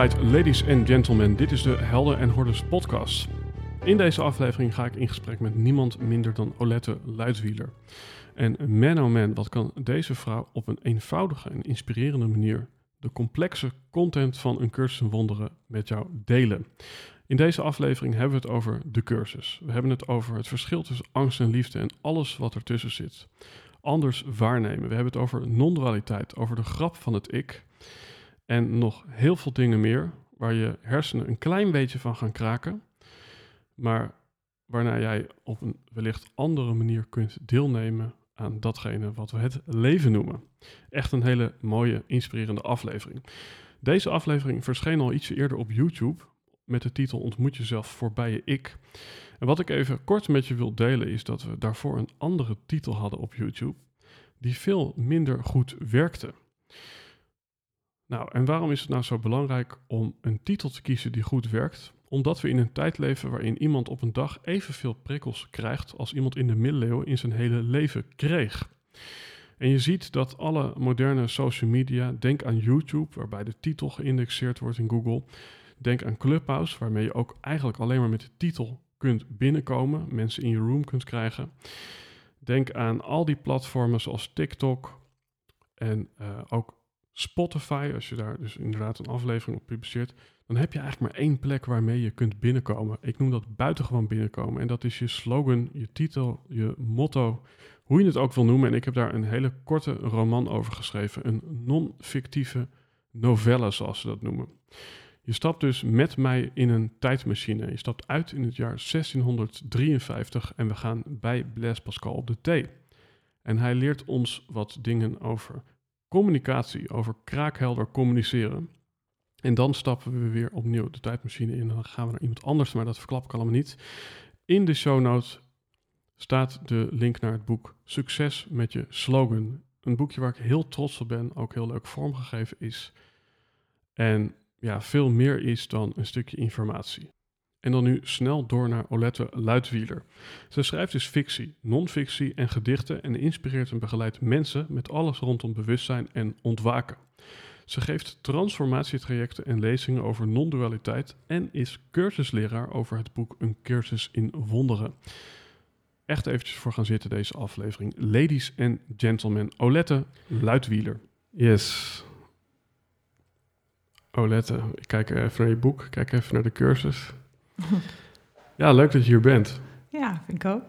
Ladies and gentlemen, dit is de Helden en Hordes podcast. In deze aflevering ga ik in gesprek met niemand minder dan Olette Luidwieler. En man oh man, wat kan deze vrouw op een eenvoudige en inspirerende manier de complexe content van een cursus wonderen met jou delen. In deze aflevering hebben we het over de cursus. We hebben het over het verschil tussen angst en liefde en alles wat ertussen zit. Anders waarnemen. We hebben het over non-dualiteit, over de grap van het ik. En nog heel veel dingen meer waar je hersenen een klein beetje van gaan kraken. Maar waarna jij op een wellicht andere manier kunt deelnemen aan datgene wat we het leven noemen. Echt een hele mooie, inspirerende aflevering. Deze aflevering verscheen al iets eerder op YouTube met de titel Ontmoet jezelf voorbij je ik. En wat ik even kort met je wil delen is dat we daarvoor een andere titel hadden op YouTube die veel minder goed werkte. Nou, en waarom is het nou zo belangrijk om een titel te kiezen die goed werkt? Omdat we in een tijd leven waarin iemand op een dag evenveel prikkels krijgt als iemand in de middeleeuwen in zijn hele leven kreeg. En je ziet dat alle moderne social media, denk aan YouTube, waarbij de titel geïndexeerd wordt in Google, denk aan Clubhouse, waarmee je ook eigenlijk alleen maar met de titel kunt binnenkomen, mensen in je room kunt krijgen. Denk aan al die platformen zoals TikTok en uh, ook Spotify, als je daar dus inderdaad een aflevering op publiceert, dan heb je eigenlijk maar één plek waarmee je kunt binnenkomen. Ik noem dat buitengewoon binnenkomen. En dat is je slogan, je titel, je motto, hoe je het ook wil noemen. En ik heb daar een hele korte roman over geschreven. Een non-fictieve novelle, zoals ze dat noemen. Je stapt dus met mij in een tijdmachine. Je stapt uit in het jaar 1653 en we gaan bij Blaise Pascal op de thee. En hij leert ons wat dingen over communicatie, over kraakhelder communiceren. En dan stappen we weer opnieuw de tijdmachine in. Dan gaan we naar iemand anders, maar dat verklap ik allemaal niet. In de show notes staat de link naar het boek Succes met je slogan. Een boekje waar ik heel trots op ben, ook heel leuk vormgegeven is. En ja, veel meer is dan een stukje informatie. En dan nu snel door naar Olette Luidwieler. Ze schrijft dus fictie, non-fictie en gedichten en inspireert en begeleidt mensen met alles rondom bewustzijn en ontwaken. Ze geeft transformatietrajecten en lezingen over non-dualiteit en is cursusleraar over het boek Een cursus in wonderen. Echt eventjes voor gaan zitten deze aflevering. Ladies and gentlemen, Olette Luidwieler. Yes. Olette, ik kijk even naar je boek, kijk even naar de cursus. Ja, leuk dat je hier bent. Ja, vind ik ook.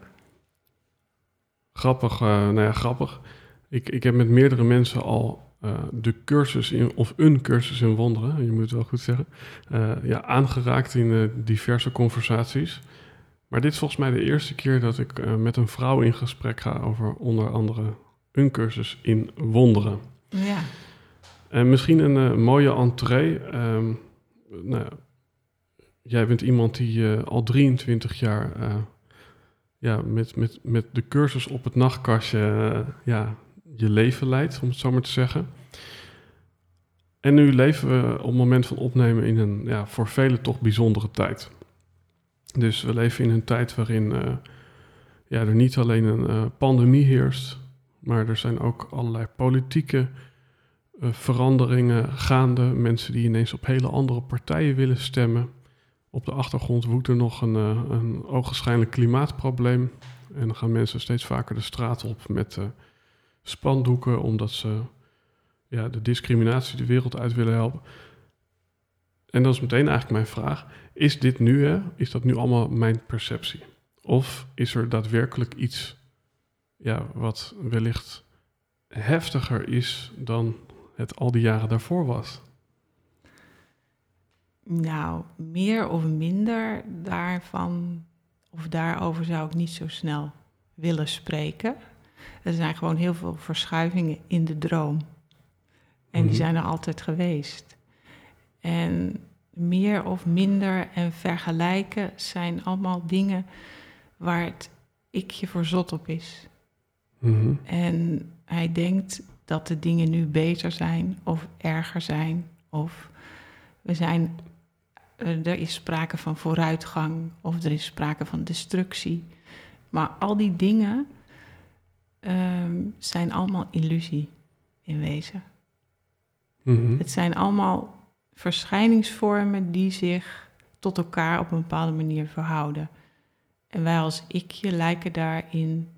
Grappig, uh, nou ja, grappig. Ik, ik heb met meerdere mensen al uh, de cursus in, of een cursus in wonderen, je moet het wel goed zeggen, uh, ja, aangeraakt in diverse conversaties. Maar dit is volgens mij de eerste keer dat ik met een vrouw in gesprek ga over onder andere een cursus in wonderen. Ja. En misschien een mooie entree. Um, nou, jij bent iemand die uh, al 23 jaar uh, ja, met, met, met de cursus op het nachtkastje uh, ja, je leven leidt, om het zo maar te zeggen. En nu leven we op het moment van opnemen in een ja, voor velen toch bijzondere tijd. Dus we leven in een tijd waarin ja, er niet alleen een pandemie heerst, maar er zijn ook allerlei politieke veranderingen gaande. Mensen die ineens op hele andere partijen willen stemmen. Op de achtergrond woedt er nog een, uh, een ogenschijnlijk klimaatprobleem. En dan gaan mensen steeds vaker de straat op met uh, spandoeken, omdat ze ja, de discriminatie de wereld uit willen helpen. En dat is meteen eigenlijk mijn vraag. Is dit nu, hè, is dat nu allemaal mijn perceptie? Of is er daadwerkelijk iets ja, wat wellicht heftiger is dan het al die jaren daarvoor was? Nou, meer of minder daarvan of daarover zou ik niet zo snel willen spreken. Er zijn gewoon heel veel verschuivingen in de droom. En die Mhm. zijn er altijd geweest. En meer of minder en vergelijken zijn allemaal dingen waar het ikje voor zot op is. Mhm. En hij denkt dat de dingen nu beter zijn of erger zijn. Of we zijn, er is sprake van vooruitgang of er is sprake van destructie. Maar al die dingen ehm, zijn allemaal illusie in wezen. Mhm. Het zijn allemaal verschijningsvormen die zich tot elkaar op een bepaalde manier verhouden. En wij als ikje lijken daarin,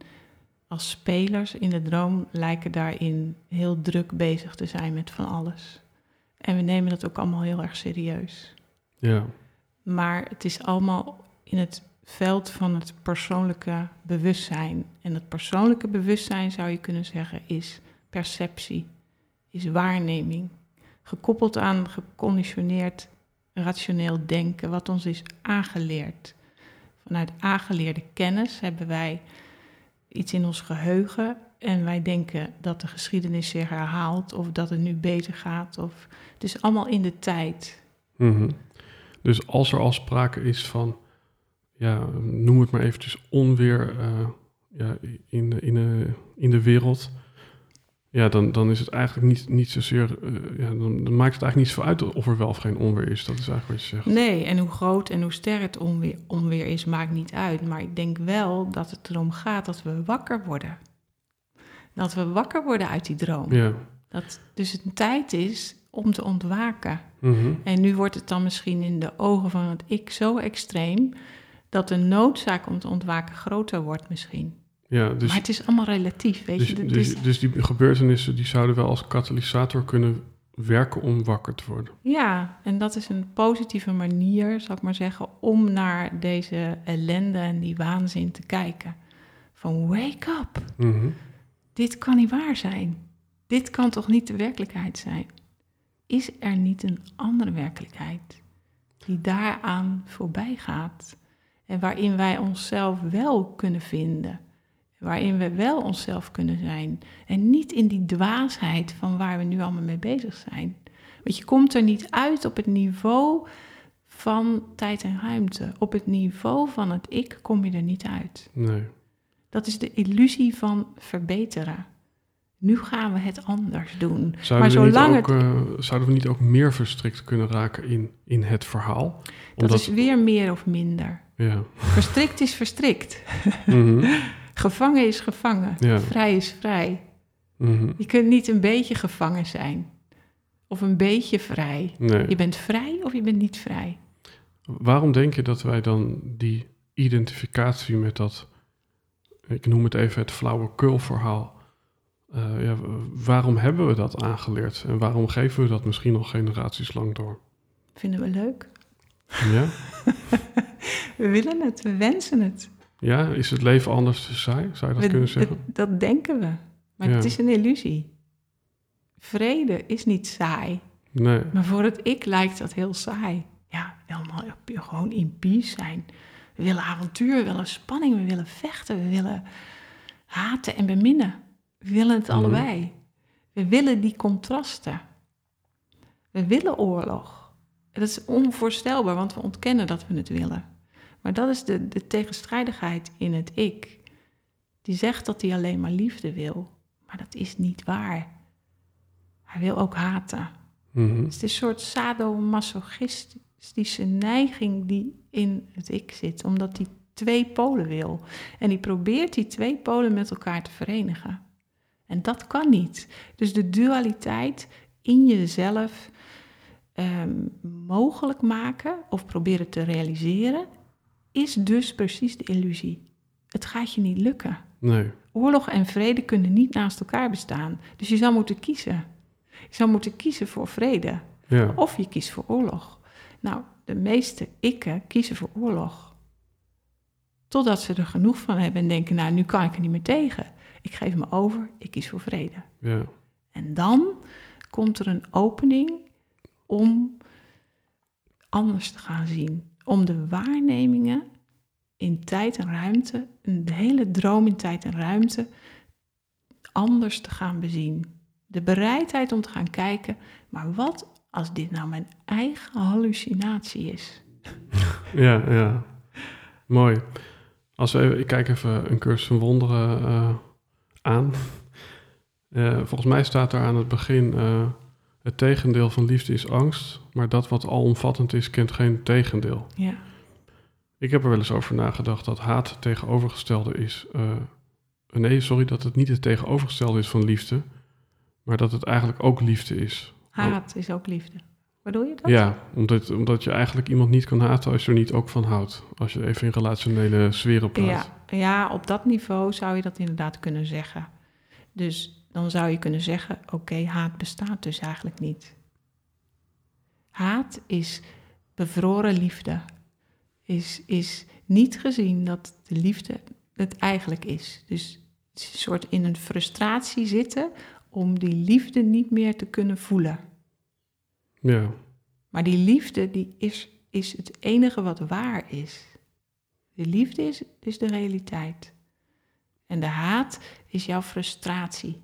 als spelers in de droom, lijken daarin heel druk bezig te zijn met van alles. En we nemen dat ook allemaal heel erg serieus. Ja. Maar het is allemaal in het veld van het persoonlijke bewustzijn. En het persoonlijke bewustzijn zou je kunnen zeggen is perceptie, is waarneming. Gekoppeld aan geconditioneerd rationeel denken, wat ons is aangeleerd. Vanuit aangeleerde kennis hebben wij iets in ons geheugen en wij denken dat de geschiedenis zich herhaalt of dat het nu beter gaat. Of, het is allemaal in de tijd. Mhm. Dus als er al sprake is van, ja, noem het maar eventjes onweer eh, ja, in, de- in, de, in de wereld, ja, dan, dan is het eigenlijk niet, niet zozeer, eh, ja, dan, dan maakt het eigenlijk niet zo uit of er wel of geen onweer is. Dat is eigenlijk wat je zegt. Nee, en hoe groot en hoe sterk het onweer, onweer is, maakt niet uit. Maar ik denk wel dat het erom gaat dat we wakker worden. Dat we wakker worden uit die droom. Ja. Dat dus het een tijd is om te ontwaken. Mhm. En nu wordt het dan misschien in de ogen van het ik zo extreem dat de noodzaak om te ontwaken groter wordt misschien. Ja, dus, maar het is allemaal relatief, weet dus, je. Dus, dus die gebeurtenissen die zouden wel als katalysator kunnen werken om wakker te worden. Ja, en dat is een positieve manier, zal ik maar zeggen, om naar deze ellende en die waanzin te kijken. Van wake up, Mhm. dit kan niet waar zijn. Dit kan toch niet de werkelijkheid zijn? Is er niet een andere werkelijkheid die daaraan voorbij gaat? En waarin wij onszelf wel kunnen vinden. Waarin we wel onszelf kunnen zijn. En niet in die dwaasheid van waar we nu allemaal mee bezig zijn. Want je komt er niet uit op het niveau van tijd en ruimte. Op het niveau van het ik kom je er niet uit. Nee. Dat is de illusie van verbeteren. Nu gaan we het anders doen. Zouden, maar we niet zolang ook, het. eh, zouden we niet ook meer verstrikt kunnen raken in, in het verhaal? Dat is weer meer of minder. Ja. Verstrikt is verstrikt. Mhm. Gevangen is gevangen. Ja. Vrij is vrij. Mhm. Je kunt niet een beetje gevangen zijn. Of een beetje vrij. Nee. Je bent vrij of je bent niet vrij. Waarom denk je dat wij dan die identificatie met dat, ik noem het even het flauwekulverhaal, eh ja, waarom hebben we dat aangeleerd en waarom geven we dat misschien nog generaties lang door? Vinden we leuk? Ja? We willen het, we wensen het. ja, is het leven anders te saai? Zou je dat We- kunnen zeggen? dat denken we. Maar Ja. het is een illusie. Vrede is niet saai. Nee. Maar voor het ik lijkt dat heel saai. Ja, helemaal gewoon in peace zijn. We willen avontuur, we willen spanning, we willen vechten, we willen haten en beminnen. We willen het Mhm. allebei. We willen die contrasten. We willen oorlog. Dat is onvoorstelbaar, want we ontkennen dat we het willen. Maar dat is de, de tegenstrijdigheid in het ik. Die zegt dat hij alleen maar liefde wil. Maar dat is niet waar. Hij wil ook haten. Mhm. Het is een soort sadomasochistische neiging die in het ik zit, omdat hij twee polen wil. En die probeert die twee polen met elkaar te verenigen. En dat kan niet. Dus de dualiteit in jezelf ehm, mogelijk maken of proberen te realiseren, is dus precies de illusie. Het gaat je niet lukken. Nee. Oorlog en vrede kunnen niet naast elkaar bestaan. Dus je zou moeten kiezen. Je zou moeten kiezen voor vrede. Ja. Of je kiest voor oorlog. Nou, de meeste ikken kiezen voor oorlog. Totdat ze er genoeg van hebben en denken, nou, nu kan ik er niet meer tegen. Ik geef me over, ik kies voor vrede. Ja. En dan komt er een opening om anders te gaan zien. Om de waarnemingen in tijd en ruimte, een hele droom in tijd en ruimte, anders te gaan bezien. De bereidheid om te gaan kijken, maar wat als dit nou mijn eigen hallucinatie is? Ja, ja. Mooi. Als we even, ik kijk even een cursus van wonderen eh, aan. Eh, volgens mij staat daar aan het begin... eh, het tegendeel van liefde is angst... maar dat wat alomvattend is, kent geen tegendeel. Ja, Ik heb er wel eens over nagedacht dat haat het tegenovergestelde is. eh, nee, sorry, dat het niet het tegenovergestelde is van liefde... maar dat het eigenlijk ook liefde is. haat is ook liefde. Bedoel je dat? Ja, omdat, omdat je eigenlijk iemand niet kan haten als je er niet ook van houdt. Als je even in relationele sferen praat. Ja, ja, op dat niveau zou je dat inderdaad kunnen zeggen. Dus dan zou je kunnen zeggen: oké, haat bestaat dus eigenlijk niet. Haat is bevroren liefde. Is, is niet gezien dat de liefde het eigenlijk is. Dus het is een soort in een frustratie zitten om die liefde niet meer te kunnen voelen. Ja, Maar die liefde die is, is het enige wat waar is. De liefde is, is de realiteit. En de haat is jouw frustratie.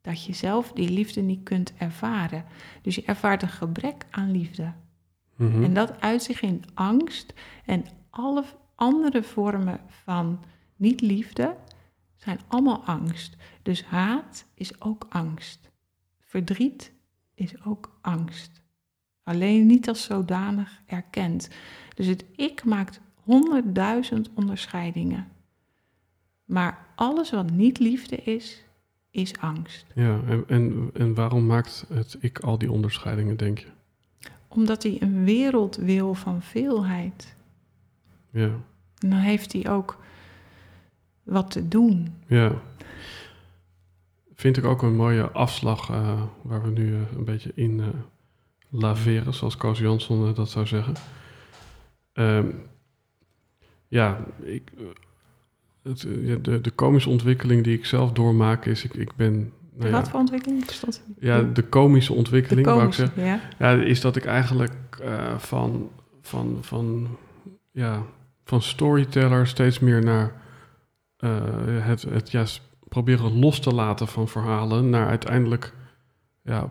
Dat je zelf die liefde niet kunt ervaren. Dus je ervaart een gebrek aan liefde. Mhm. En dat uit zich in angst. En alle andere vormen van niet-liefde zijn allemaal angst. Dus haat is ook angst. Verdriet is ook angst. Alleen niet als zodanig erkend. Dus het ik maakt honderdduizend onderscheidingen. Maar alles wat niet liefde is, is angst. ja. En, en, en waarom maakt het ik al die onderscheidingen, denk je? Omdat hij een wereld wil van veelheid. Ja, En dan heeft hij ook wat te doen. ja. Vind ik ook een mooie afslag eh, waar we nu eh, een beetje in eh, laveren, zoals Koos Jansson eh, dat zou zeggen. Ehm, ja, ik, eh, het, eh, de, de komische ontwikkeling die ik zelf doormaak is, ik, ik ben... Nou wat ja, voor ontwikkeling stond ja, de komische de ontwikkeling, wou ik komische, zeggen. ja. Ja, is dat ik eigenlijk van, van, van, ja, van storyteller steeds meer naar het, het juist proberen los te laten van verhalen, naar uiteindelijk ja,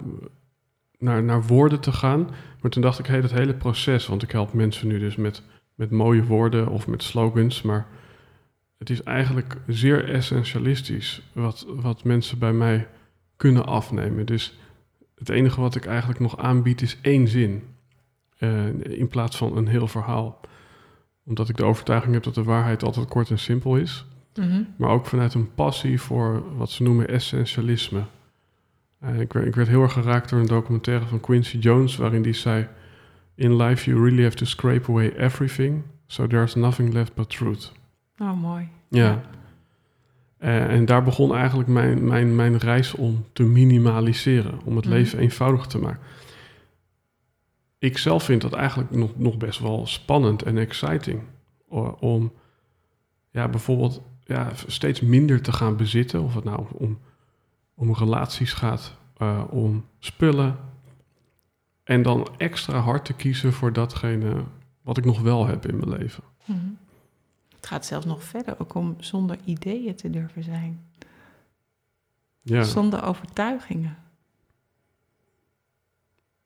naar, naar woorden te gaan. Maar toen dacht ik, hé, dat hele proces, want ik help mensen nu dus met, met mooie woorden of met slogans, maar het is eigenlijk zeer essentialistisch wat, wat mensen bij mij kunnen afnemen. Dus het enige wat ik eigenlijk nog aanbied is één zin. eh, in plaats van een heel verhaal. Omdat ik de overtuiging heb dat de waarheid altijd kort en simpel is. Mhm. Maar ook vanuit een passie voor wat ze noemen essentialisme. En ik, werd, ik werd heel erg geraakt door een documentaire van Quincy Jones... waarin die zei... In life you really have to scrape away everything... so there's nothing left but truth. Oh, mooi. Ja. Eh, en daar begon eigenlijk mijn, mijn, mijn reis om te minimaliseren, om het Mhm. leven eenvoudig te maken. Ik zelf vind dat eigenlijk nog, nog best wel spannend en exciting. Om ja, bijvoorbeeld ja, steeds minder te gaan bezitten. Of het nou om, om relaties gaat, eh, om spullen. En dan extra hard te kiezen voor datgene wat ik nog wel heb in mijn leven. Mhm. Het gaat zelfs nog verder, ook om zonder ideeën te durven zijn. Ja, Zonder overtuigingen.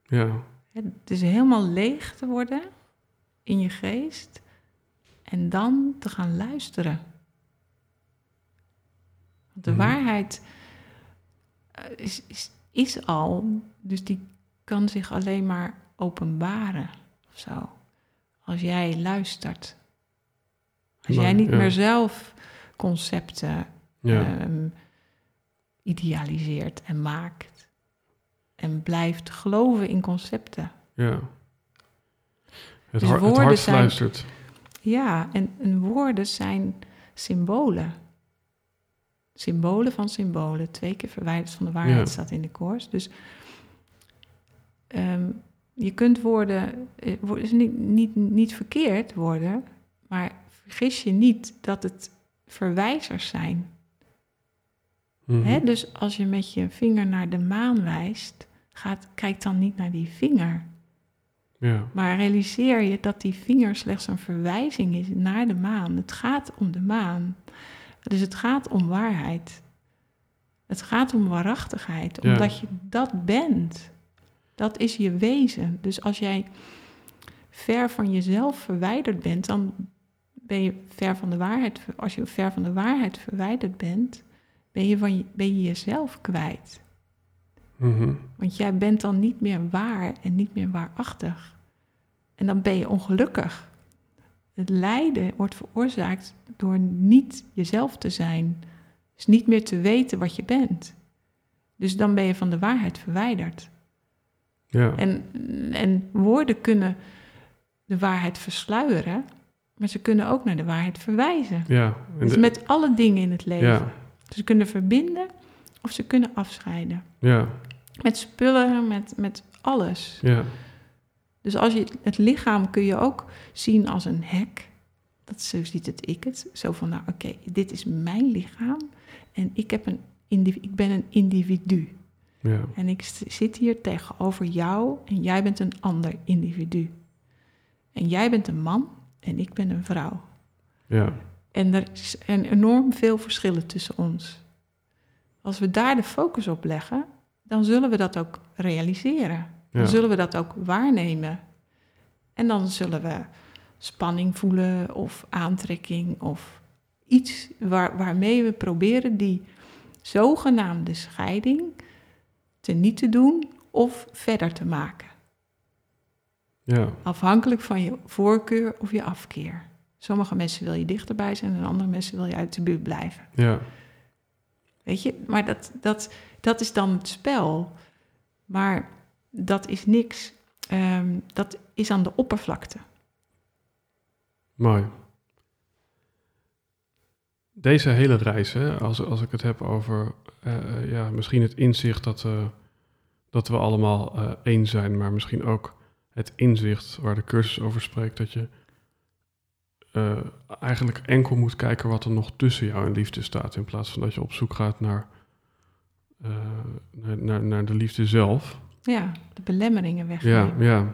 ja, Het is helemaal leeg te worden in je geest en dan te gaan luisteren. De Mhm. waarheid is, is, is al, dus die kan zich alleen maar openbaren of zo. Als jij luistert. Als Maar, jij niet ja. meer zelf concepten ja. ehm, idealiseert en maakt. En blijft geloven in concepten. Ja. Het, Dus het hart zijn- luistert. Ja, en, en woorden zijn symbolen. Symbolen van symbolen. Twee keer verwijderd van de waarheid Ja. staat in de koers. Dus ehm, je kunt woorden, eh, is niet, niet, niet verkeerd worden, maar vergis je niet dat het verwijzers zijn. Mhm. Hè? Dus als je met je vinger naar de maan wijst, gaat, kijk dan niet naar die vinger. Ja, Maar realiseer je dat die vinger slechts een verwijzing is naar de maan. Het gaat om de maan. Dus het gaat om waarheid. Het gaat om waarachtigheid, Ja. omdat je dat bent. Dat is je wezen. Dus als jij ver van jezelf verwijderd bent, dan ben je ver van de waarheid. Als je ver van de waarheid verwijderd bent, ben je, van je, ben je jezelf kwijt. Mhm. Want jij bent dan niet meer waar en niet meer waarachtig. En dan ben je ongelukkig. Het lijden wordt veroorzaakt door niet jezelf te zijn. Dus niet meer te weten wat je bent. Dus dan ben je van de waarheid verwijderd. ja. En, en woorden kunnen de waarheid versluieren, maar ze kunnen ook naar de waarheid verwijzen. ja. Dus de- met alle dingen in het leven. ja, Ze kunnen verbinden of ze kunnen afscheiden. ja, Met spullen, met, met alles. ja, Dus als je het lichaam kun je ook zien als een hek. Dat zo ziet het ik het. Zo van, nou oké, dit is mijn lichaam. En ik, heb een ik ben een individu. ja, En ik zit hier tegenover jou en jij bent een ander individu. En jij bent een man en ik ben een vrouw. ja, En er zijn enorm veel verschillen tussen ons. Als we daar de focus op leggen, dan zullen we dat ook realiseren. Dan zullen we dat ook waarnemen. En dan zullen we spanning voelen of aantrekking of iets waar, waarmee we proberen die zogenaamde scheiding te niet te doen of verder te maken. ja. Afhankelijk van je voorkeur of je afkeer. Sommige mensen wil je dichterbij zijn en andere mensen wil je uit de buurt blijven. ja. Weet je, maar dat, dat, dat is dan het spel. Maar dat is niks. Ehm, dat is aan de oppervlakte. Mooi. Deze hele reis, hè, als, als ik het heb over eh, eh, ja, misschien het inzicht dat, eh, dat we allemaal één zijn, maar misschien ook het inzicht waar de cursus over spreekt, dat je eigenlijk enkel moet kijken wat er nog tussen jou en liefde staat, in plaats van dat je op zoek gaat naar, naar, naar, naar de liefde zelf. Ja, de belemmeringen Ja, wegnemen. ja,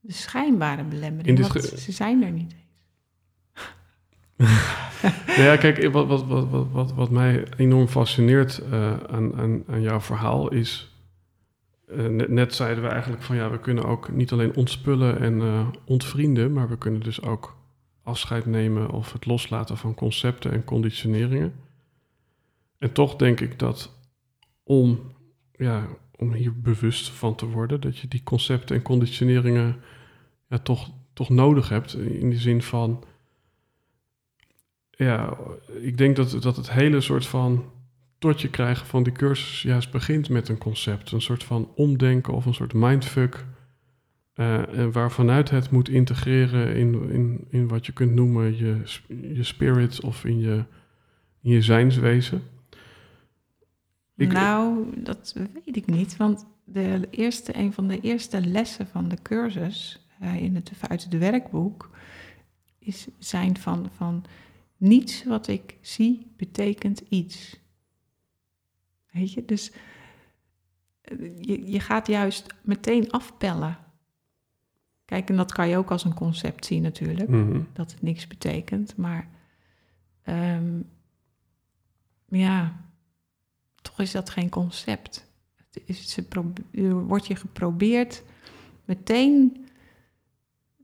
De schijnbare In belemmeringen, want ze zijn er niet. Nou ja, kijk, wat, wat, wat, wat, wat, wat mij enorm fascineert eh, aan, aan, aan jouw verhaal is... eh, net, net zeiden we eigenlijk van ja, we kunnen ook niet alleen ontspullen en eh, ontvrienden... maar we kunnen dus ook afscheid nemen of het loslaten van concepten en conditioneringen. En toch denk ik dat om, ja, om hier bewust van te worden... dat je die concepten en conditioneringen ja, toch, toch nodig hebt in de zin van ja, ik denk dat, dat het hele soort van tot je krijgen van die cursus juist begint met een concept. Een soort van omdenken of een soort mindfuck. eh, en waarvanuit het moet integreren in, in, in wat je kunt noemen je, je spirit of in je, in je zijnswezen. Ik- nou, dat weet ik niet. Want de eerste, een van de eerste lessen van de cursus eh, in het, uit het werkboek is, zijn van, van niets wat ik zie betekent iets. Weet je, dus eh, je, je gaat juist meteen afpellen. Kijk, en dat kan je ook als een concept zien natuurlijk Mhm. dat het niks betekent. Maar ehm, ja, toch is dat geen concept. Het is, ze er wordt je geprobeerd meteen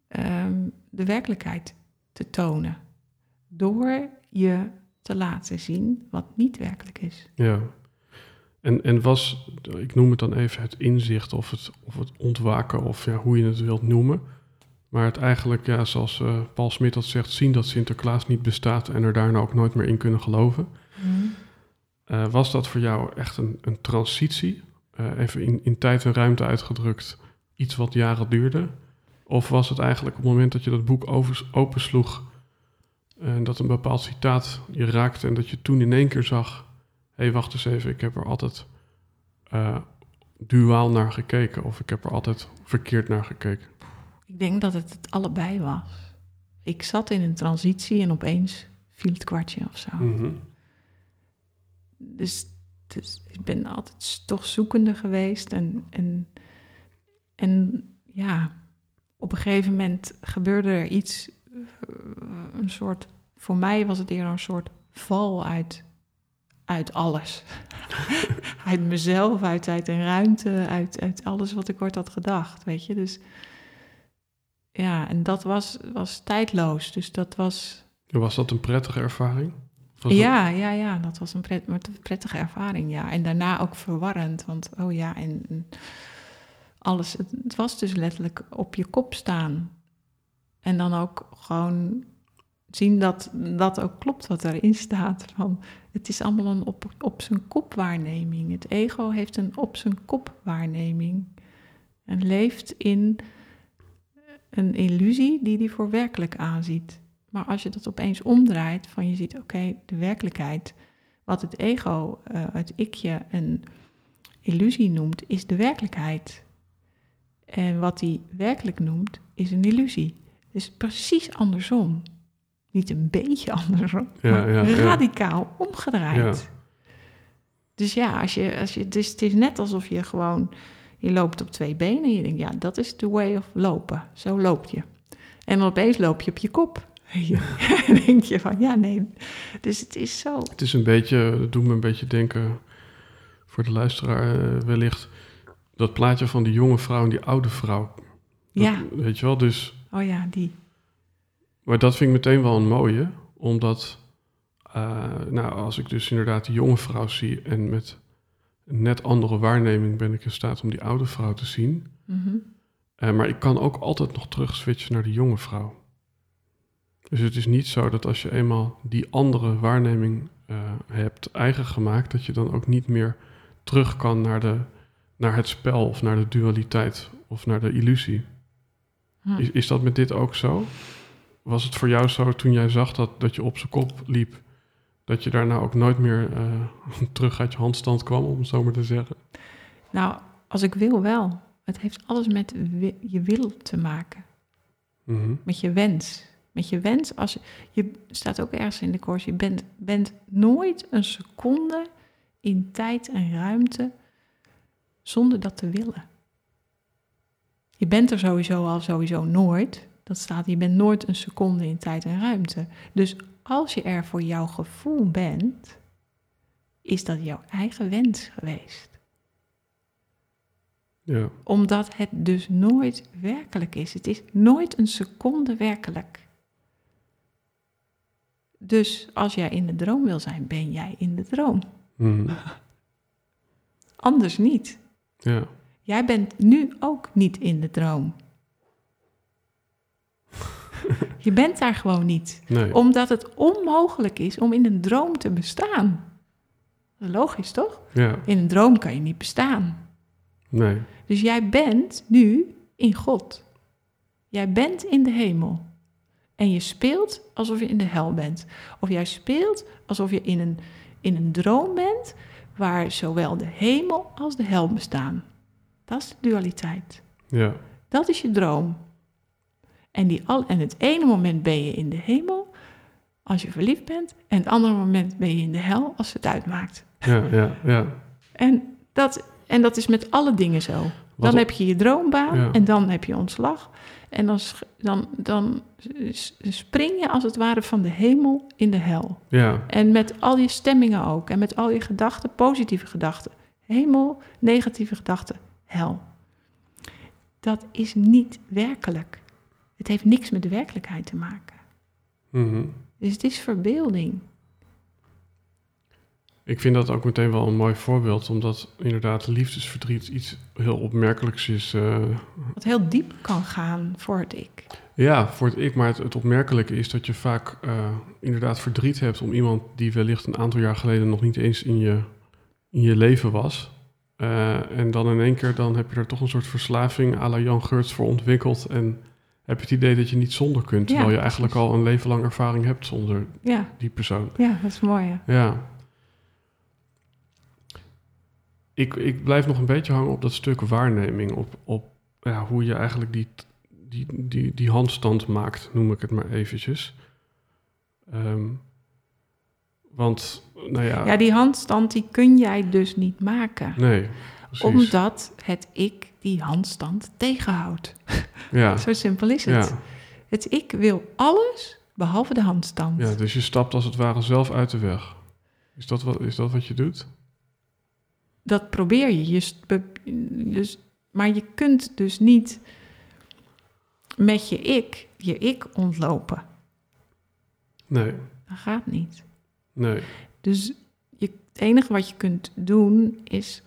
ehm, de werkelijkheid te tonen. Door je te laten zien wat niet werkelijk is. Ja. En, en was, ik noem het dan even het inzicht of het, of het ontwaken of ja, hoe je het wilt noemen. Maar het eigenlijk, ja, zoals eh, Paul Smit dat zegt, zien dat Sinterklaas niet bestaat en er daarna ook nooit meer in kunnen geloven. Eh, was dat voor jou echt een, een transitie? Eh, even in, in tijd en ruimte uitgedrukt, iets wat jaren duurde? Of was het eigenlijk op het moment dat je dat boek over, opensloeg en dat een bepaald citaat je raakte en dat je toen in één keer zag: hé, hey, wacht eens even, ik heb er altijd eh, duaal naar gekeken of ik heb er altijd verkeerd naar gekeken. Ik denk dat het het allebei was. Ik zat in een transitie en opeens viel het kwartje of zo. Mhm. Dus, dus ik ben altijd toch zoekende geweest. En, en, en ja, op een gegeven moment gebeurde er iets, eh, een soort, voor mij was het eerder een soort val uit, uit alles. uit mezelf, uit tijd en ruimte, uit, uit alles wat ik ooit had gedacht, weet je. Dus ja, en dat was, was tijdloos. Dus dat was Was dat een prettige ervaring? Ja, ja, ja, dat was een pret, een prettige ervaring, ja. En daarna ook verwarrend, want oh ja, en, alles, het, het was dus letterlijk op je kop staan. En dan ook gewoon zien dat dat ook klopt wat erin staat. Van, het is allemaal een op, op zijn kop waarneming. Het ego heeft een op zijn kop waarneming. En leeft in een illusie die hij voor werkelijk aanziet. Maar als je dat opeens omdraait, van je ziet, oké, de werkelijkheid, wat het ego, eh, het ikje, een illusie noemt, is de werkelijkheid. En wat hij werkelijk noemt, is een illusie. Dus precies andersom. Niet een beetje andersom, Ja, maar ja, ja. radicaal omgedraaid. Dus ja, als je, als je, dus het is net alsof je gewoon, je loopt op twee benen en je denkt, ja, dat is the way of lopen. Zo loop je. En dan opeens loop je op je kop. En dan denk je van, ja, nee. Dus het is zo. Het is een beetje, het doet me een beetje denken, voor de luisteraar eh, wellicht, dat plaatje van die jonge vrouw en die oude vrouw. Dat- Ja, Weet je wel, dus, oh ja, die. maar dat vind ik meteen wel een mooie, omdat, eh, nou, als ik dus inderdaad die jonge vrouw zie en met een net andere waarneming ben ik in staat om die oude vrouw te zien. Mhm. Eh, maar ik kan ook altijd nog terug switchen naar de jonge vrouw. Dus het is niet zo dat als je eenmaal die andere waarneming eh, hebt eigen gemaakt, dat je dan ook niet meer terug kan naar, de, naar het spel of naar de dualiteit of naar de illusie. Hm. Is, is dat met dit ook zo? Was het voor jou zo toen jij zag dat, dat je op zijn kop liep, dat je daarna ook nooit meer eh, terug uit je handstand kwam, om het zo maar te zeggen? Nou, als ik wil wel. Het heeft alles met je wil te maken. Mhm. Met je wens. Met je wens, als je, staat ook ergens in de koers, je bent, bent nooit een seconde in tijd en ruimte zonder dat te willen. Je bent er sowieso al sowieso nooit. Dat staat, je bent nooit een seconde in tijd en ruimte. Dus als je er voor jouw gevoel bent, is dat jouw eigen wens geweest Ja, omdat het dus nooit werkelijk is. Het is nooit een seconde werkelijk. Dus als jij in de droom wil zijn, ben jij in de droom. Mhm. Anders niet. ja. Jij bent nu ook niet in de droom. Je bent daar gewoon niet. nee. Omdat het onmogelijk is om in een droom te bestaan. Logisch, toch? Ja, In een droom kan je niet bestaan. nee. Dus jij bent nu in God. Jij bent in de hemel. En je speelt alsof je in de hel bent. Of jij speelt alsof je in een, in een droom bent waar zowel de hemel als de hel bestaan. Dat is de dualiteit. Ja, Dat is je droom. En, die al, en het ene moment ben je in de hemel als je verliefd bent. En het andere moment ben je in de hel als het uitmaakt. ja, ja, ja. En dat, en dat is met alle dingen zo. Dan heb je je droombaan Ja. en dan heb je ontslag. En dan, dan, dan spring je als het ware van de hemel in de hel. Ja, En met al je stemmingen ook. En met al je gedachten, positieve gedachten. Hemel, negatieve gedachten, hel. Dat is niet werkelijk. Het heeft niks met de werkelijkheid te maken. mhm. Dus het is verbeelding. Ik vind dat ook meteen wel een mooi voorbeeld, omdat inderdaad liefdesverdriet iets heel opmerkelijks is. eh, Wat heel diep kan gaan voor het ik. ja, voor het ik, maar het, het opmerkelijke is dat je vaak eh, inderdaad verdriet hebt om iemand die wellicht een aantal jaar geleden nog niet eens in je, in je leven was. Eh, en dan in één keer dan heb je er toch een soort verslaving à la Jan Geurts voor ontwikkeld en heb je het idee dat je niet zonder kunt, Ja, terwijl je eigenlijk precies. al een leven lang ervaring hebt zonder Ja, die persoon. ja dat is mooi. hè? Ja. Ik, ik blijf nog een beetje hangen op dat stuk waarneming. Op, op ja, hoe je eigenlijk die, die, die, die handstand maakt, noem ik het maar eventjes. Ehm, want, nou ja... Ja, die handstand die kun jij dus niet maken. Nee, precies. Omdat het ik die handstand tegenhoudt. Ja, Zo simpel is het. ja, Het ik wil alles behalve de handstand. ja, dus je stapt als het ware zelf uit de weg. Is dat wat, is dat wat je doet? Dat probeer je. je dus, maar je kunt dus niet met je ik, je ik ontlopen. Nee, Dat gaat niet. nee. Dus je, het enige wat je kunt doen is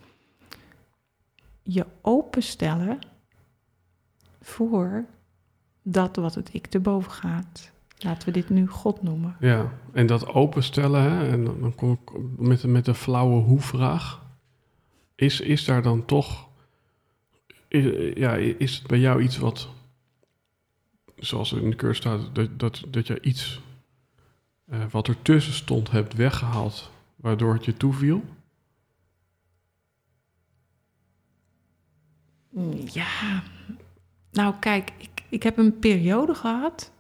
je openstellen voor dat wat het ik te boven gaat. Laten we dit nu God noemen. Ja, en dat openstellen, hè, en dan kom ik met, de- met de flauwe hoe-vraag. Is, is daar dan toch, i- ja, is het bij jou iets wat, zoals er in de cursus staat, dat, dat, dat je iets eh, wat ertussen stond hebt weggehaald, waardoor het je toeviel? Ja, nou kijk, ik, ik heb een periode gehad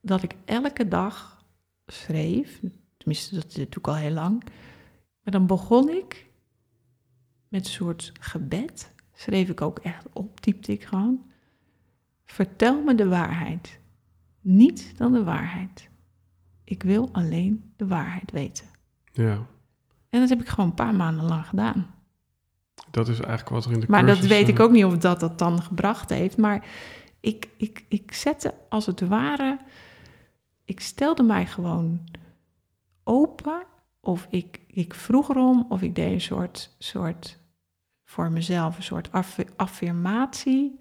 dat ik elke dag schreef. Tenminste, dat doe ik al heel lang. Maar dan begon ik met een soort gebed. Schreef ik ook echt op, typte ik gewoon. Vertel me de waarheid. Niet dan de waarheid. Ik wil alleen de waarheid weten. Ja, En dat heb ik gewoon een paar maanden lang gedaan. dat is eigenlijk wat er in de Maar dat cursus, weet ik ook niet of dat dat dan gebracht heeft. Maar ik, ik, ik zette als het ware. Ik stelde mij gewoon open. Of ik, ik vroeg erom. Of ik deed een soort, soort voor mezelf een soort aff- affirmatie.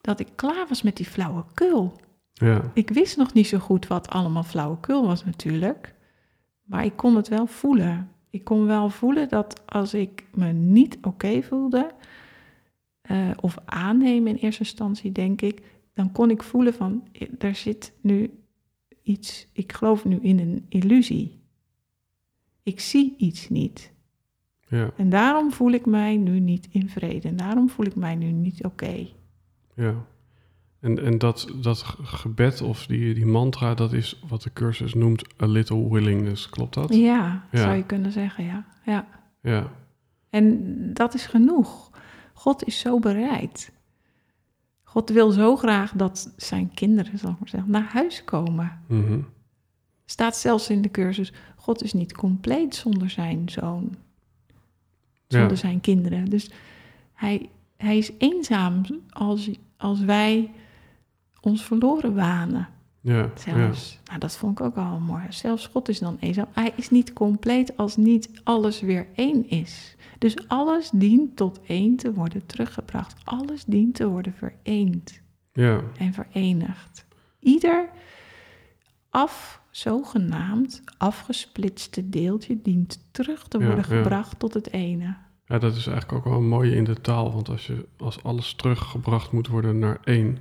Dat ik klaar was met die flauwekul. Ja, Ik wist nog niet zo goed wat allemaal flauwekul was natuurlijk. Maar ik kon het wel voelen. Ik kon wel voelen dat als ik me niet oké voelde, eh, of aannemen in eerste instantie, denk ik, dan kon ik voelen van, eh, er zit nu iets, ik geloof nu in een illusie. Ik zie iets niet. Ja, En daarom voel ik mij nu niet in vrede. En daarom voel ik mij nu niet oké. ja. En, en dat, dat ge- gebed of die, die mantra, dat is wat de cursus noemt a little willingness. Klopt dat? Ja, Ja. zou je kunnen zeggen, ja. ja. Ja, En dat is genoeg. God is zo bereid. God wil zo graag dat zijn kinderen, zal ik maar zeggen, naar huis komen. mhm. Staat zelfs in de cursus, God is niet compleet zonder zijn zoon, ja. zonder zijn kinderen. Dus hij, hij is eenzaam als, als wij ons verloren wanen. ja, ja. Zelfs. Nou, dat vond ik ook al mooi. Zelfs God is dan eenzaam. Hij is niet compleet als niet alles weer één is. Dus alles dient tot één te worden teruggebracht. Alles dient te worden vereend ja. en verenigd. Ieder af, zogenaamd afgesplitste deeltje dient terug te worden ja. gebracht tot het ene. Ja, dat is eigenlijk ook wel een mooie in de taal. Want als, je, als alles teruggebracht moet worden naar één.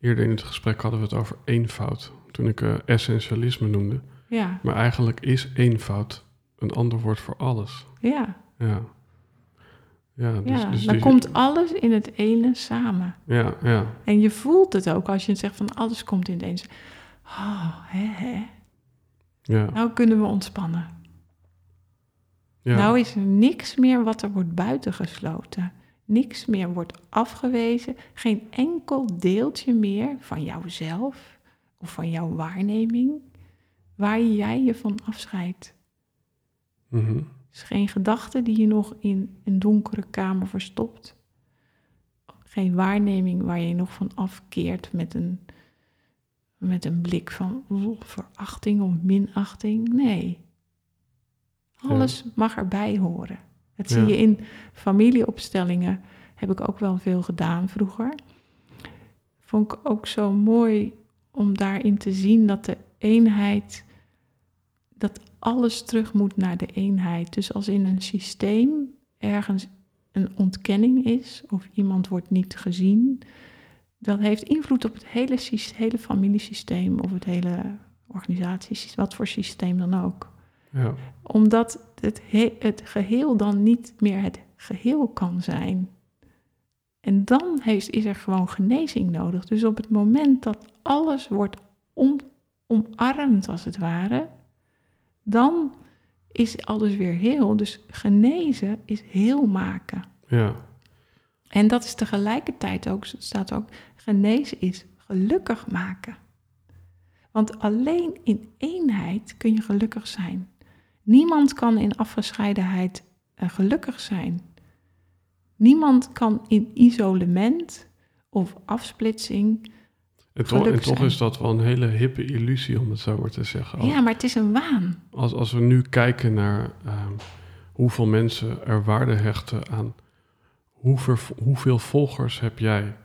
Eerder in het gesprek hadden we het over eenvoud. Toen ik eh, essentialisme noemde. Ja, Maar eigenlijk is eenvoud een ander woord voor alles. ja, Ja. Ja, dus, ja. dus dan die- komt alles in het ene samen. Ja, ja, En je voelt het ook als je zegt van alles komt in het ene. Oh, hè, hè. Ja. Nou kunnen we ontspannen. ja. Nou is er niks meer wat er wordt buitengesloten. Niks meer wordt afgewezen. Geen enkel deeltje meer van jouzelf of van jouw waarneming waar jij je van afscheidt. Mhm. is geen gedachte die je nog in een donkere kamer verstopt. Geen waarneming waar je nog van afkeert met een, met een blik van verachting of minachting. Nee. Alles mag erbij horen. Dat zie Ja. je in familieopstellingen. Heb ik ook wel veel gedaan vroeger. Vond ik ook zo mooi om daarin te zien dat de eenheid dat alles terug moet naar de eenheid. Dus als in een systeem ergens een ontkenning is of iemand wordt niet gezien, dat heeft invloed op het hele, hele familiesysteem of het hele organisatiesysteem, wat voor systeem dan ook. ja, Omdat het, he- het geheel dan niet meer het geheel kan zijn. En dan heeft, is er gewoon genezing nodig. Dus op het moment dat alles wordt om, omarmd, als het ware, dan is alles weer heel. Dus genezen is heel maken. Ja, En dat is tegelijkertijd ook, staat ook, genezen is gelukkig maken. Want alleen in eenheid kun je gelukkig zijn. Niemand kan in afgescheidenheid eh, gelukkig zijn. Niemand kan in isolement of afsplitsing. en, toch- en toch is dat wel een hele hippe illusie, om het zo maar te zeggen. Ja, maar het is een waan. Als, als we nu kijken naar ehm, hoeveel mensen er waarde hechten aan hoe ver- hoeveel volgers heb jij,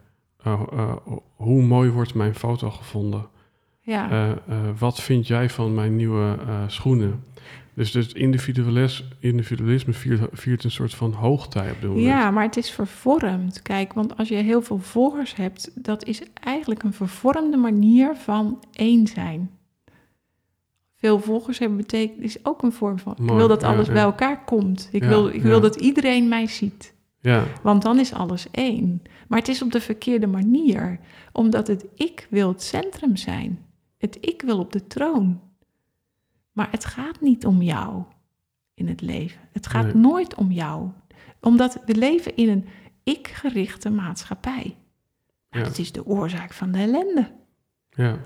Eh, eh, hoe mooi wordt mijn foto gevonden, Ja, Eh, eh, wat vind jij van mijn nieuwe eh, schoenen. Dus, dus individualis, individualisme viert, viert een soort van hoogtij op dit moment. ja, maar het is vervormd. Kijk, want als je heel veel volgers hebt, dat is eigenlijk een vervormde manier van één zijn. Veel volgers hebben betekent is ook een vorm van. ik wil dat alles ja. bij elkaar komt. Ik, Ja, wil, ik wil dat iedereen mij ziet. Ja, Want dan is alles één. Maar het is op de verkeerde manier, omdat het ik wil het centrum zijn. Het ik wil op de troon. Maar het gaat niet om jou in het leven. Het gaat Nee. nooit om jou. Omdat we leven in een ik-gerichte maatschappij. Nou, Ja. Dat is de oorzaak van de ellende. ja,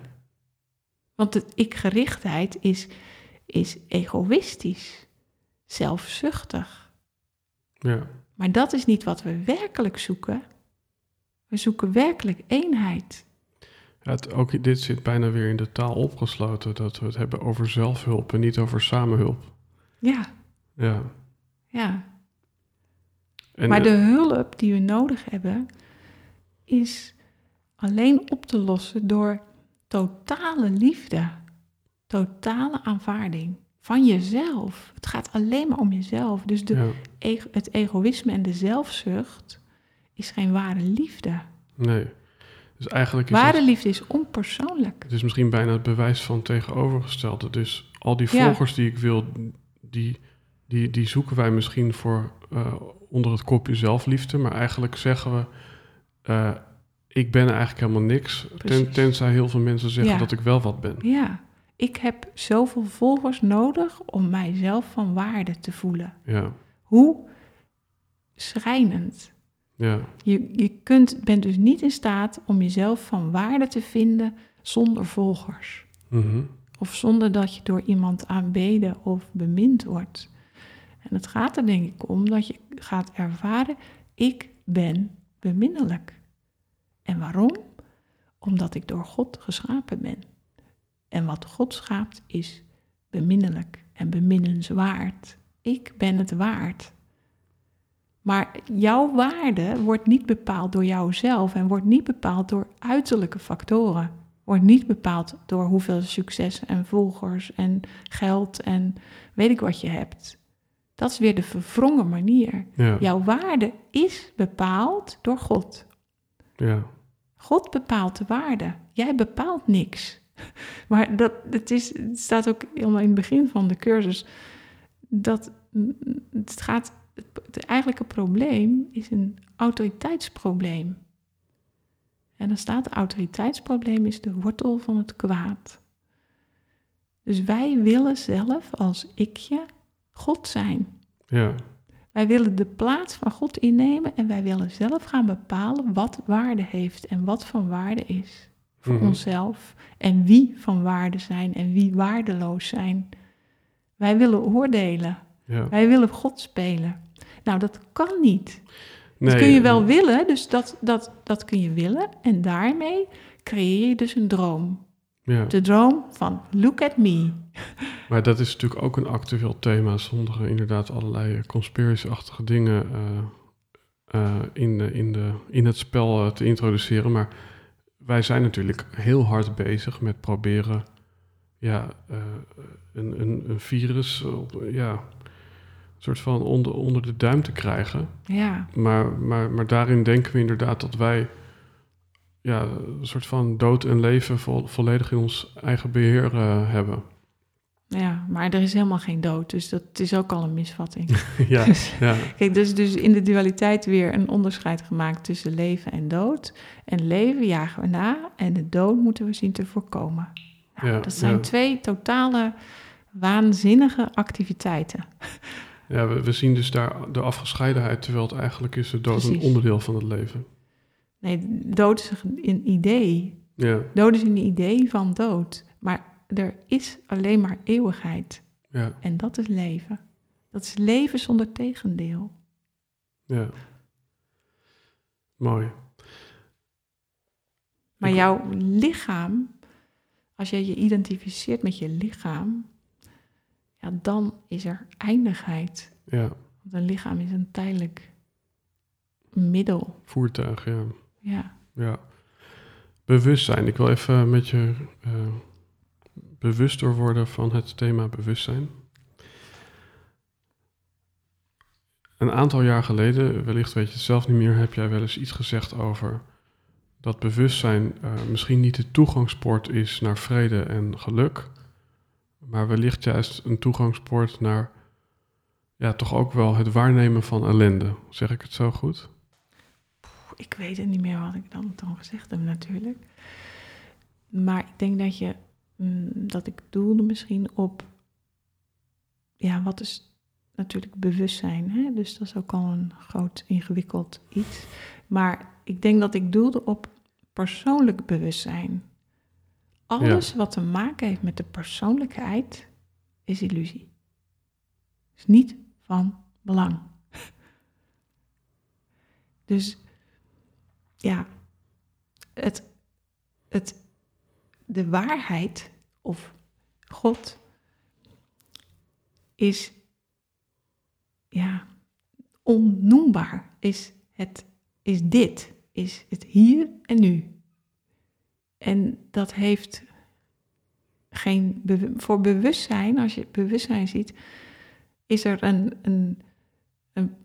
Want de ik-gerichtheid is, is egoïstisch, zelfzuchtig. ja. Maar dat is niet wat we werkelijk zoeken. We zoeken werkelijk eenheid. Ja, het, ook dit zit bijna weer in de taal opgesloten, dat we het hebben over zelfhulp en niet over samenhulp. Ja, Ja. ja. En, maar de hulp die we nodig hebben, is alleen op te lossen door totale liefde, totale aanvaarding van jezelf. Het gaat alleen maar om jezelf. Dus de, ja, het egoïsme en de zelfzucht is geen ware liefde. nee. Dus eigenlijk is Ware het, liefde is onpersoonlijk. het is misschien bijna het bewijs van tegenovergestelde. Dus al die Ja. volgers die ik wil, die, die, die zoeken wij misschien voor eh, onder het kopje zelfliefde. Maar eigenlijk zeggen we, eh, ik ben eigenlijk helemaal niks. Ten, tenzij heel veel mensen zeggen Ja. dat ik wel wat ben. Ja, ik heb zoveel volgers nodig om mijzelf van waarde te voelen. Ja, Hoe schrijnend. ja, Je, je kunt, bent dus niet in staat om jezelf van waarde te vinden zonder volgers. mhm, Of zonder dat je door iemand aanbeden of bemind wordt. En het gaat er denk ik om dat je gaat ervaren, ik ben beminnelijk. En waarom? Omdat ik door God geschapen ben. En wat God schaapt is beminnelijk en beminnenswaard. Ik ben het waard. Maar jouw waarde wordt niet bepaald door jouzelf en wordt niet bepaald door uiterlijke factoren. Wordt niet bepaald door hoeveel succes en volgers en geld en weet ik wat je hebt. Dat is weer de verwrongen manier. ja, Jouw waarde is bepaald door God. ja, God bepaalt de waarde. Jij bepaalt niks. Maar dat, het, is, het staat ook helemaal in het begin van de cursus. Dat het gaat. Het, het eigenlijke probleem is een autoriteitsprobleem. En dan staat autoriteitsprobleem is de wortel van het kwaad. Dus wij willen zelf als ikje God zijn. ja, Wij willen de plaats van God innemen en wij willen zelf gaan bepalen wat waarde heeft en wat van waarde is voor Mhm. onszelf en wie van waarde zijn en wie waardeloos zijn. Wij willen oordelen, ja. wij willen God spelen. Nou, dat kan niet. Nee, dat kun je eh, wel willen, dus dat, dat, dat kun je willen en daarmee creëer je dus een droom. Ja. De droom van look at me. Maar dat is natuurlijk ook een actueel thema, zonder eh, inderdaad allerlei eh, conspiracy-achtige dingen eh, eh, in, de, in, de, in het spel eh, te introduceren. Maar wij zijn natuurlijk heel hard bezig met proberen ja, eh, een, een, een virus eh, ja, een soort van onder, onder de duim te krijgen. Ja, Maar, maar, maar daarin denken we inderdaad dat wij ja, een soort van dood en leven vo- volledig in ons eigen beheer eh, hebben. Ja, maar er is helemaal geen dood, dus dat is ook al een misvatting. ja, Dus- ja, Kijk, dus, dus in de dualiteit weer een onderscheid gemaakt tussen leven en dood. En leven jagen we na en de dood moeten we zien te voorkomen. Nou, Ja, dat zijn ja. twee totale waanzinnige activiteiten. ja we, we zien dus daar de afgescheidenheid, terwijl het eigenlijk is de dood een onderdeel van het leven. Nee, dood is een idee. Ja, Dood is een idee van dood. Maar er is alleen maar eeuwigheid. ja, En dat is leven. Dat is leven zonder tegendeel. ja. Mooi. Maar Ik- jouw lichaam, als je je identificeert met je lichaam, ja, dan is er eindigheid. Ja, Want een lichaam is een tijdelijk middel. voertuig, ja. Ja, Ja. Bewustzijn. Ik wil even met je eh, bewuster worden van het thema bewustzijn. Een aantal jaar geleden, wellicht weet je het zelf niet meer, heb jij wel eens iets gezegd over dat bewustzijn eh, misschien niet de toegangspoort is naar vrede en geluk, maar wellicht juist een toegangspoort naar, ja, toch ook wel het waarnemen van ellende. Zeg ik het zo goed? Ik weet het niet meer wat ik dan, dan gezegd heb natuurlijk. Maar ik denk dat je, mm, dat ik doelde misschien op, ja, wat is natuurlijk bewustzijn. Hè? Dus dat is ook al een groot ingewikkeld iets. Maar ik denk dat ik doelde op persoonlijk bewustzijn. Alles wat te maken heeft met de persoonlijkheid is illusie. Is niet van belang. Dus ja, het, het, de waarheid of God is ja, onnoembaar. Is, het, is dit, is het hier en nu. En dat heeft geen voor bewustzijn, als je bewustzijn ziet, is er een, een, een,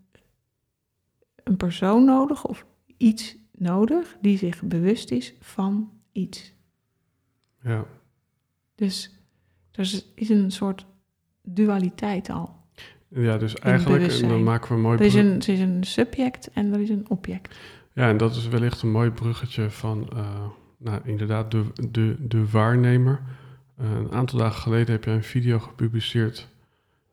een persoon nodig of iets nodig die zich bewust is van iets. Ja. Dus er is- een soort dualiteit al. Ja, dus eigenlijk, en dan maken we een mooi Er is een, er is een subject en er is een object. Ja, en dat is wellicht een mooi bruggetje van, eh, nou, inderdaad, de, de, de waarnemer. Eh, een aantal dagen geleden heb je een video gepubliceerd.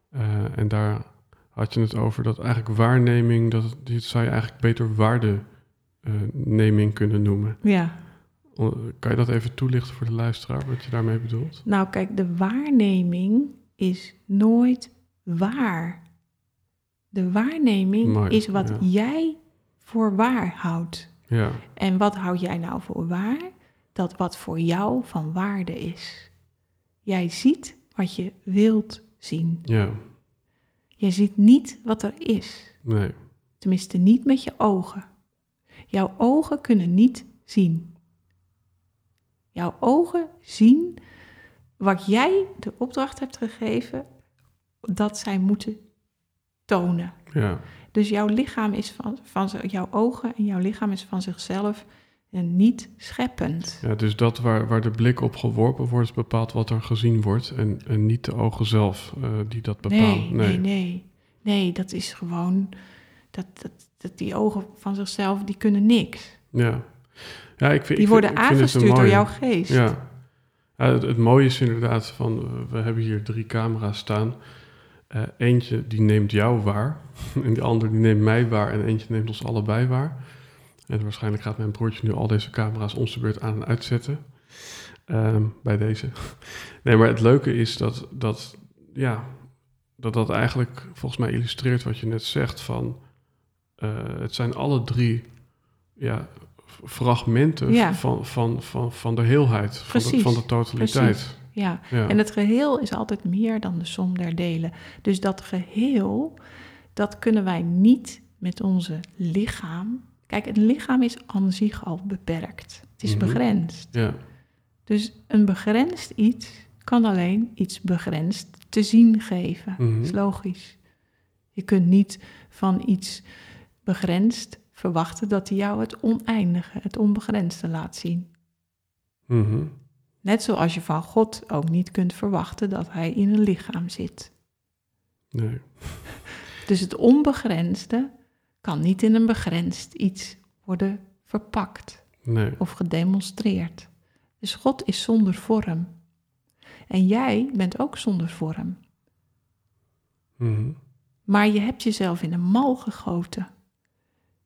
eh, en daar had je het over dat eigenlijk waarneming, dat, dit zou je eigenlijk beter waardeneming kunnen noemen. Ja, Kan je dat even toelichten voor de luisteraar, wat je daarmee bedoelt? nou kijk, de waarneming is nooit waar. De waarneming Mooi, is wat ja. jij voor waar houdt. Ja, En wat houd jij nou voor waar? Dat wat voor jou van waarde is. Jij ziet wat je wilt zien. ja, Je ziet niet wat er is. nee, Tenminste, niet met je ogen. Jouw ogen kunnen niet zien. Jouw ogen zien wat jij de opdracht hebt gegeven dat zij moeten tonen. ja, Dus jouw lichaam is van, van jouw ogen en jouw lichaam is van zichzelf en niet scheppend. ja. Dus dat waar, waar de blik op geworpen wordt, bepaalt wat er gezien wordt. En, en niet de ogen zelf eh, die dat bepalen. Nee, nee, nee. Nee, dat is gewoon dat, dat, dat die ogen van zichzelf die kunnen niks. Ja, ja ik vind, Die worden ik vind aangestuurd door jouw geest. Ja, ja het, het mooie is inderdaad van, eh, we hebben hier drie camera's staan. Eh, eentje die neemt jou waar en die andere die neemt mij waar en eentje neemt ons allebei waar. En waarschijnlijk gaat mijn broertje nu al deze camera's om zijn beurt aan en uitzetten. Ehm, bij deze. Nee, maar het leuke is dat dat, ja, dat dat eigenlijk volgens mij illustreert wat je net zegt van... eh, het zijn alle drie ja, fragmenten Ja. van, van, van, van de heelheid, van de, van de totaliteit. precies. Ja, Ja. en het geheel is altijd meer dan de som der delen. Dus dat geheel, dat kunnen wij niet met onze lichaam. Kijk, het lichaam is aan zich al beperkt. Het is Mhm. begrensd. ja, Dus een begrensd iets kan alleen iets begrensd te zien geven. Mhm. Dat is logisch. Je kunt niet van iets begrensd verwachten dat hij jou het oneindige, het onbegrensde laat zien. mhm, Net zoals je van God ook niet kunt verwachten dat hij in een lichaam zit. Nee. Dus het onbegrensde kan niet in een begrensd iets worden verpakt Nee. of gedemonstreerd. Dus God is zonder vorm. En jij bent ook zonder vorm. Mhm. Maar je hebt jezelf in een mal gegoten.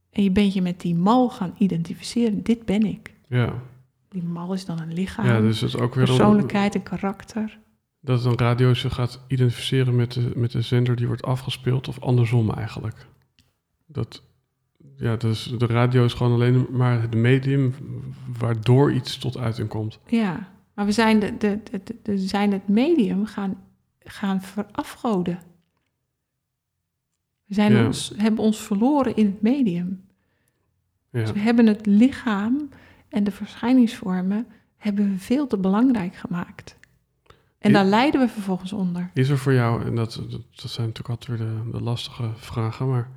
En je bent je met die mal gaan identificeren. Dit ben ik. Ja. Die mal is dan een lichaam, ja, dus het is ook weer een, persoonlijkheid en karakter. dat een radio zich gaat identificeren met de, met de zender die wordt afgespeeld, of andersom eigenlijk. Dat, ja, dus de radio is gewoon alleen maar het medium waardoor iets tot uiting komt. Ja, maar we zijn, de, de, de, de- de- zijn het medium gaan, gaan verafgoden. We zijn Ja. ons, hebben ons verloren in het medium. Ja. Dus we hebben het lichaam en de verschijningsvormen hebben we veel te belangrijk gemaakt. En daar lijden we vervolgens onder. Is er voor jou, en dat, dat, dat zijn natuurlijk altijd weer de, de lastige vragen, maar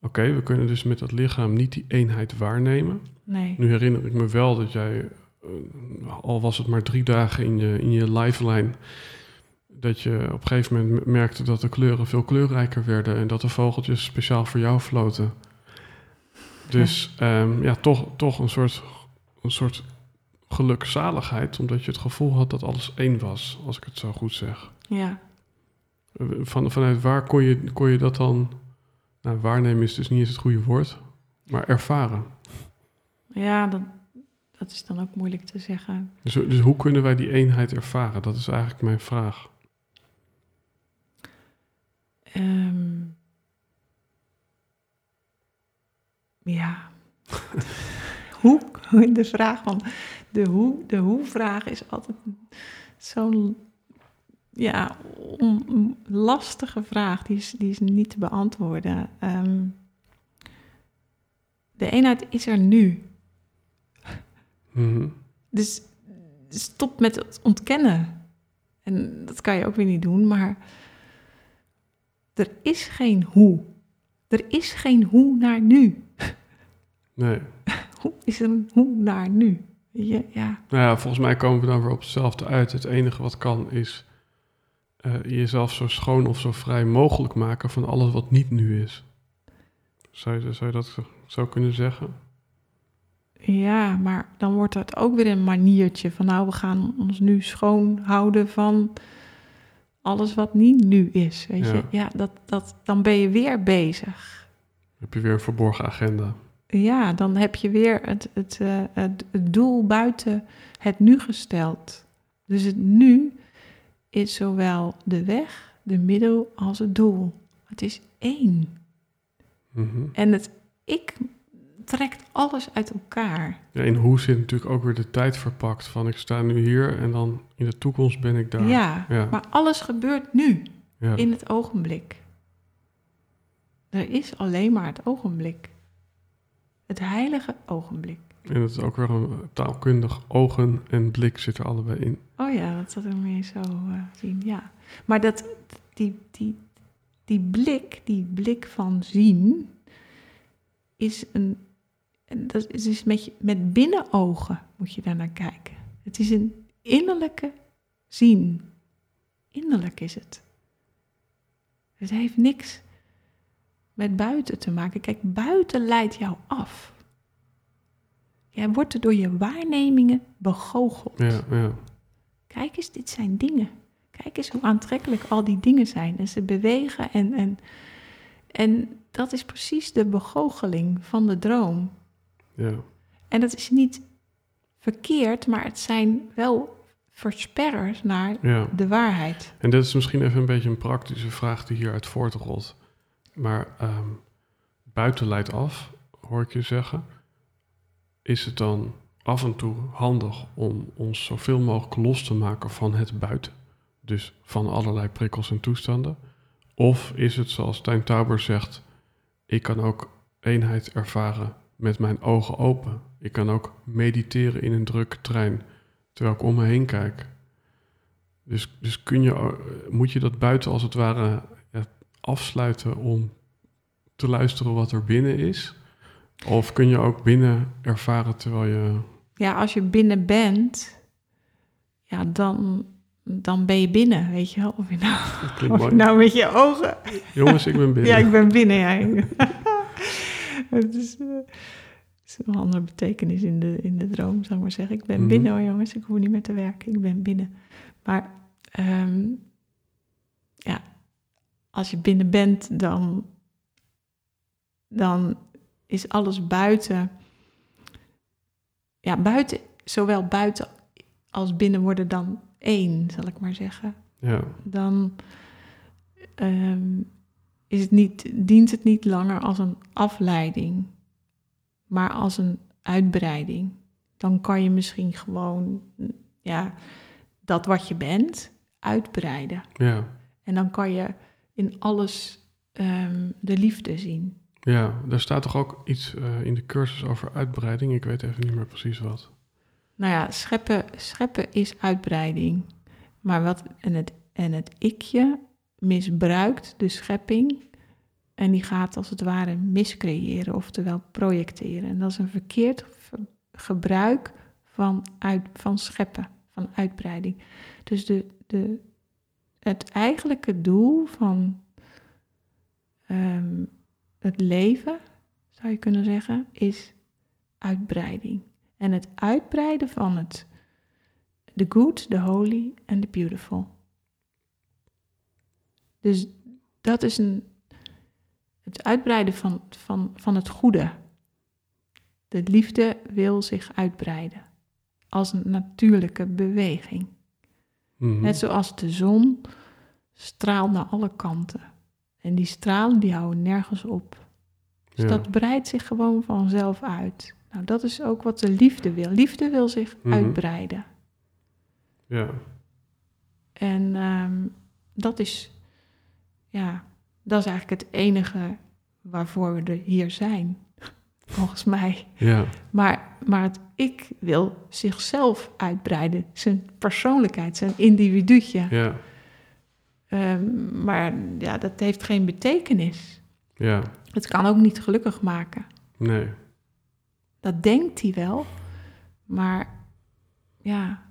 oké, we kunnen dus met dat lichaam niet die eenheid waarnemen. Nee. Nu herinner ik me wel dat jij, eh, al was het maar drie dagen in je, in je lifeline, dat je op een gegeven moment merkte dat de kleuren veel kleurrijker werden en dat de vogeltjes speciaal voor jou floten. Dus ja, ja toch, toch een, soort, een soort gelukzaligheid, omdat je het gevoel had dat alles één was, als ik het zo goed zeg. Ja. Van, vanuit waar kon je, kon je dat dan, nou waarnemen is dus niet eens het goede woord, maar ervaren. Ja, dat, dat is dan ook moeilijk te zeggen. Dus, dus hoe kunnen wij die eenheid ervaren? Dat is eigenlijk mijn vraag. Ehm, ja. hoe, de vraag van de hoe, de hoe-vraag is altijd zo'n ja, on- lastige vraag. Die is, die is niet te beantwoorden. Ehm, de eenheid is er nu. Mhm. Dus stop met het ontkennen. En dat kan je ook weer niet doen, maar er is geen hoe. Er is geen hoe naar nu. Nee. Hoe is er een hoe naar nu? Je, ja. Nou ja, volgens mij komen we dan weer op hetzelfde uit. Het enige wat kan is eh, jezelf zo schoon of zo vrij mogelijk maken van alles wat niet nu is. Zou je, zou je dat zo kunnen zeggen? ja, maar dan wordt het ook weer een maniertje van nou, we gaan ons nu schoon houden van alles wat niet nu is. Weet Ja. je, ja, dat, dat, dan ben je weer bezig. Heb je weer een verborgen agenda? Ja, dan heb je weer het, het, eh, het, het doel buiten het nu gesteld. Dus het nu is zowel de weg, de middel als het doel. Het is één. Mhm. En het ik trekt alles uit elkaar. Ja, in hoe zit natuurlijk ook weer de tijd verpakt van ik sta nu hier en dan in de toekomst ben ik daar. Ja, Ja. maar alles gebeurt nu, Ja. in het ogenblik. Er is alleen maar het ogenblik. Het heilige ogenblik. En het is ook weer een taalkundig ogen en blik zit er allebei in. Oh ja, dat zat er meer zo eh, zien, ja. Maar dat, die, die, die blik, die blik van zien, is een, en dat is dus met, je, met binnenogen moet je daar naar kijken. Het is een innerlijke zien. Innerlijk is het. Het heeft niks met buiten te maken. Kijk, buiten leidt jou af. Jij wordt er door je waarnemingen begoocheld. Ja, ja. Kijk eens, dit zijn dingen. Kijk eens hoe aantrekkelijk al die dingen zijn. En ze bewegen en, en, en dat is precies de begoocheling van de droom. Ja. En dat is niet verkeerd, maar het zijn wel versperrers naar ja. de waarheid. En dit is misschien even een beetje een praktische vraag die hieruit voortrolt. Maar ehm, buiten leidt af, hoor ik je zeggen. Is het dan af en toe handig om ons zoveel mogelijk los te maken van het buiten? Dus van allerlei prikkels en toestanden? Of is het zoals Stijn Tauber zegt, ik kan ook eenheid ervaren met mijn ogen open. Ik kan ook mediteren in een drukke trein terwijl ik om me heen kijk. Dus, dus kun je, eh, moet je dat buiten als het ware ja, afsluiten om te luisteren wat er binnen is? Of kun je ook binnen ervaren terwijl je... Ja, als je binnen bent, ja, dan, dan ben je binnen, weet je wel. Of je nou, of nou met je ogen... Jongens, ik ben binnen. Ja, ik ben binnen, ja. Het is, eh, is een andere betekenis in de, in de droom, zou ik maar zeggen. Ik ben Mhm. binnen hoor, jongens. Ik hoef niet meer te werken. Ik ben binnen. Maar ehm, ja, als je binnen bent, dan, dan is alles buiten. Ja, buiten, zowel buiten als binnen worden dan één, zal ik maar zeggen Ja, dan ehm, is het niet, dient het niet langer als een afleiding, maar als een uitbreiding. Dan kan je misschien gewoon ja, dat wat je bent uitbreiden. ja, En dan kan je in alles ehm, de liefde zien. ja. Er staat toch ook iets eh, in de cursus over uitbreiding? Ik weet even niet meer precies wat. Nou ja, scheppen, scheppen is uitbreiding. Maar wat, en, het, en het ikje misbruikt de schepping. En die gaat als het ware miscreëren, oftewel projecteren. En dat is een verkeerd gebruik van, uit, van scheppen, van uitbreiding. Dus de, de, het eigenlijke doel van ehm, het leven, zou je kunnen zeggen, is uitbreiding. En het uitbreiden van het the good, the holy en the beautiful. Dus dat is een, het uitbreiden van, van, van het goede. De liefde wil zich uitbreiden als een natuurlijke beweging. Mhm. Net zoals de zon straalt naar alle kanten. En die stralen die houden nergens op. Dus Ja. dat breidt zich gewoon vanzelf uit. Nou, dat is ook wat de liefde wil. Liefde wil zich Mhm. uitbreiden. Ja, En ehm, dat is, ja, dat is eigenlijk het enige waarvoor we er hier zijn, volgens mij. ja, Maar, maar het ik wil zichzelf uitbreiden, zijn persoonlijkheid, zijn individuutje. ja, Ehm, maar ja, dat heeft geen betekenis. ja. Het kan ook niet gelukkig maken. Nee, Dat denkt hij wel. Maar ja,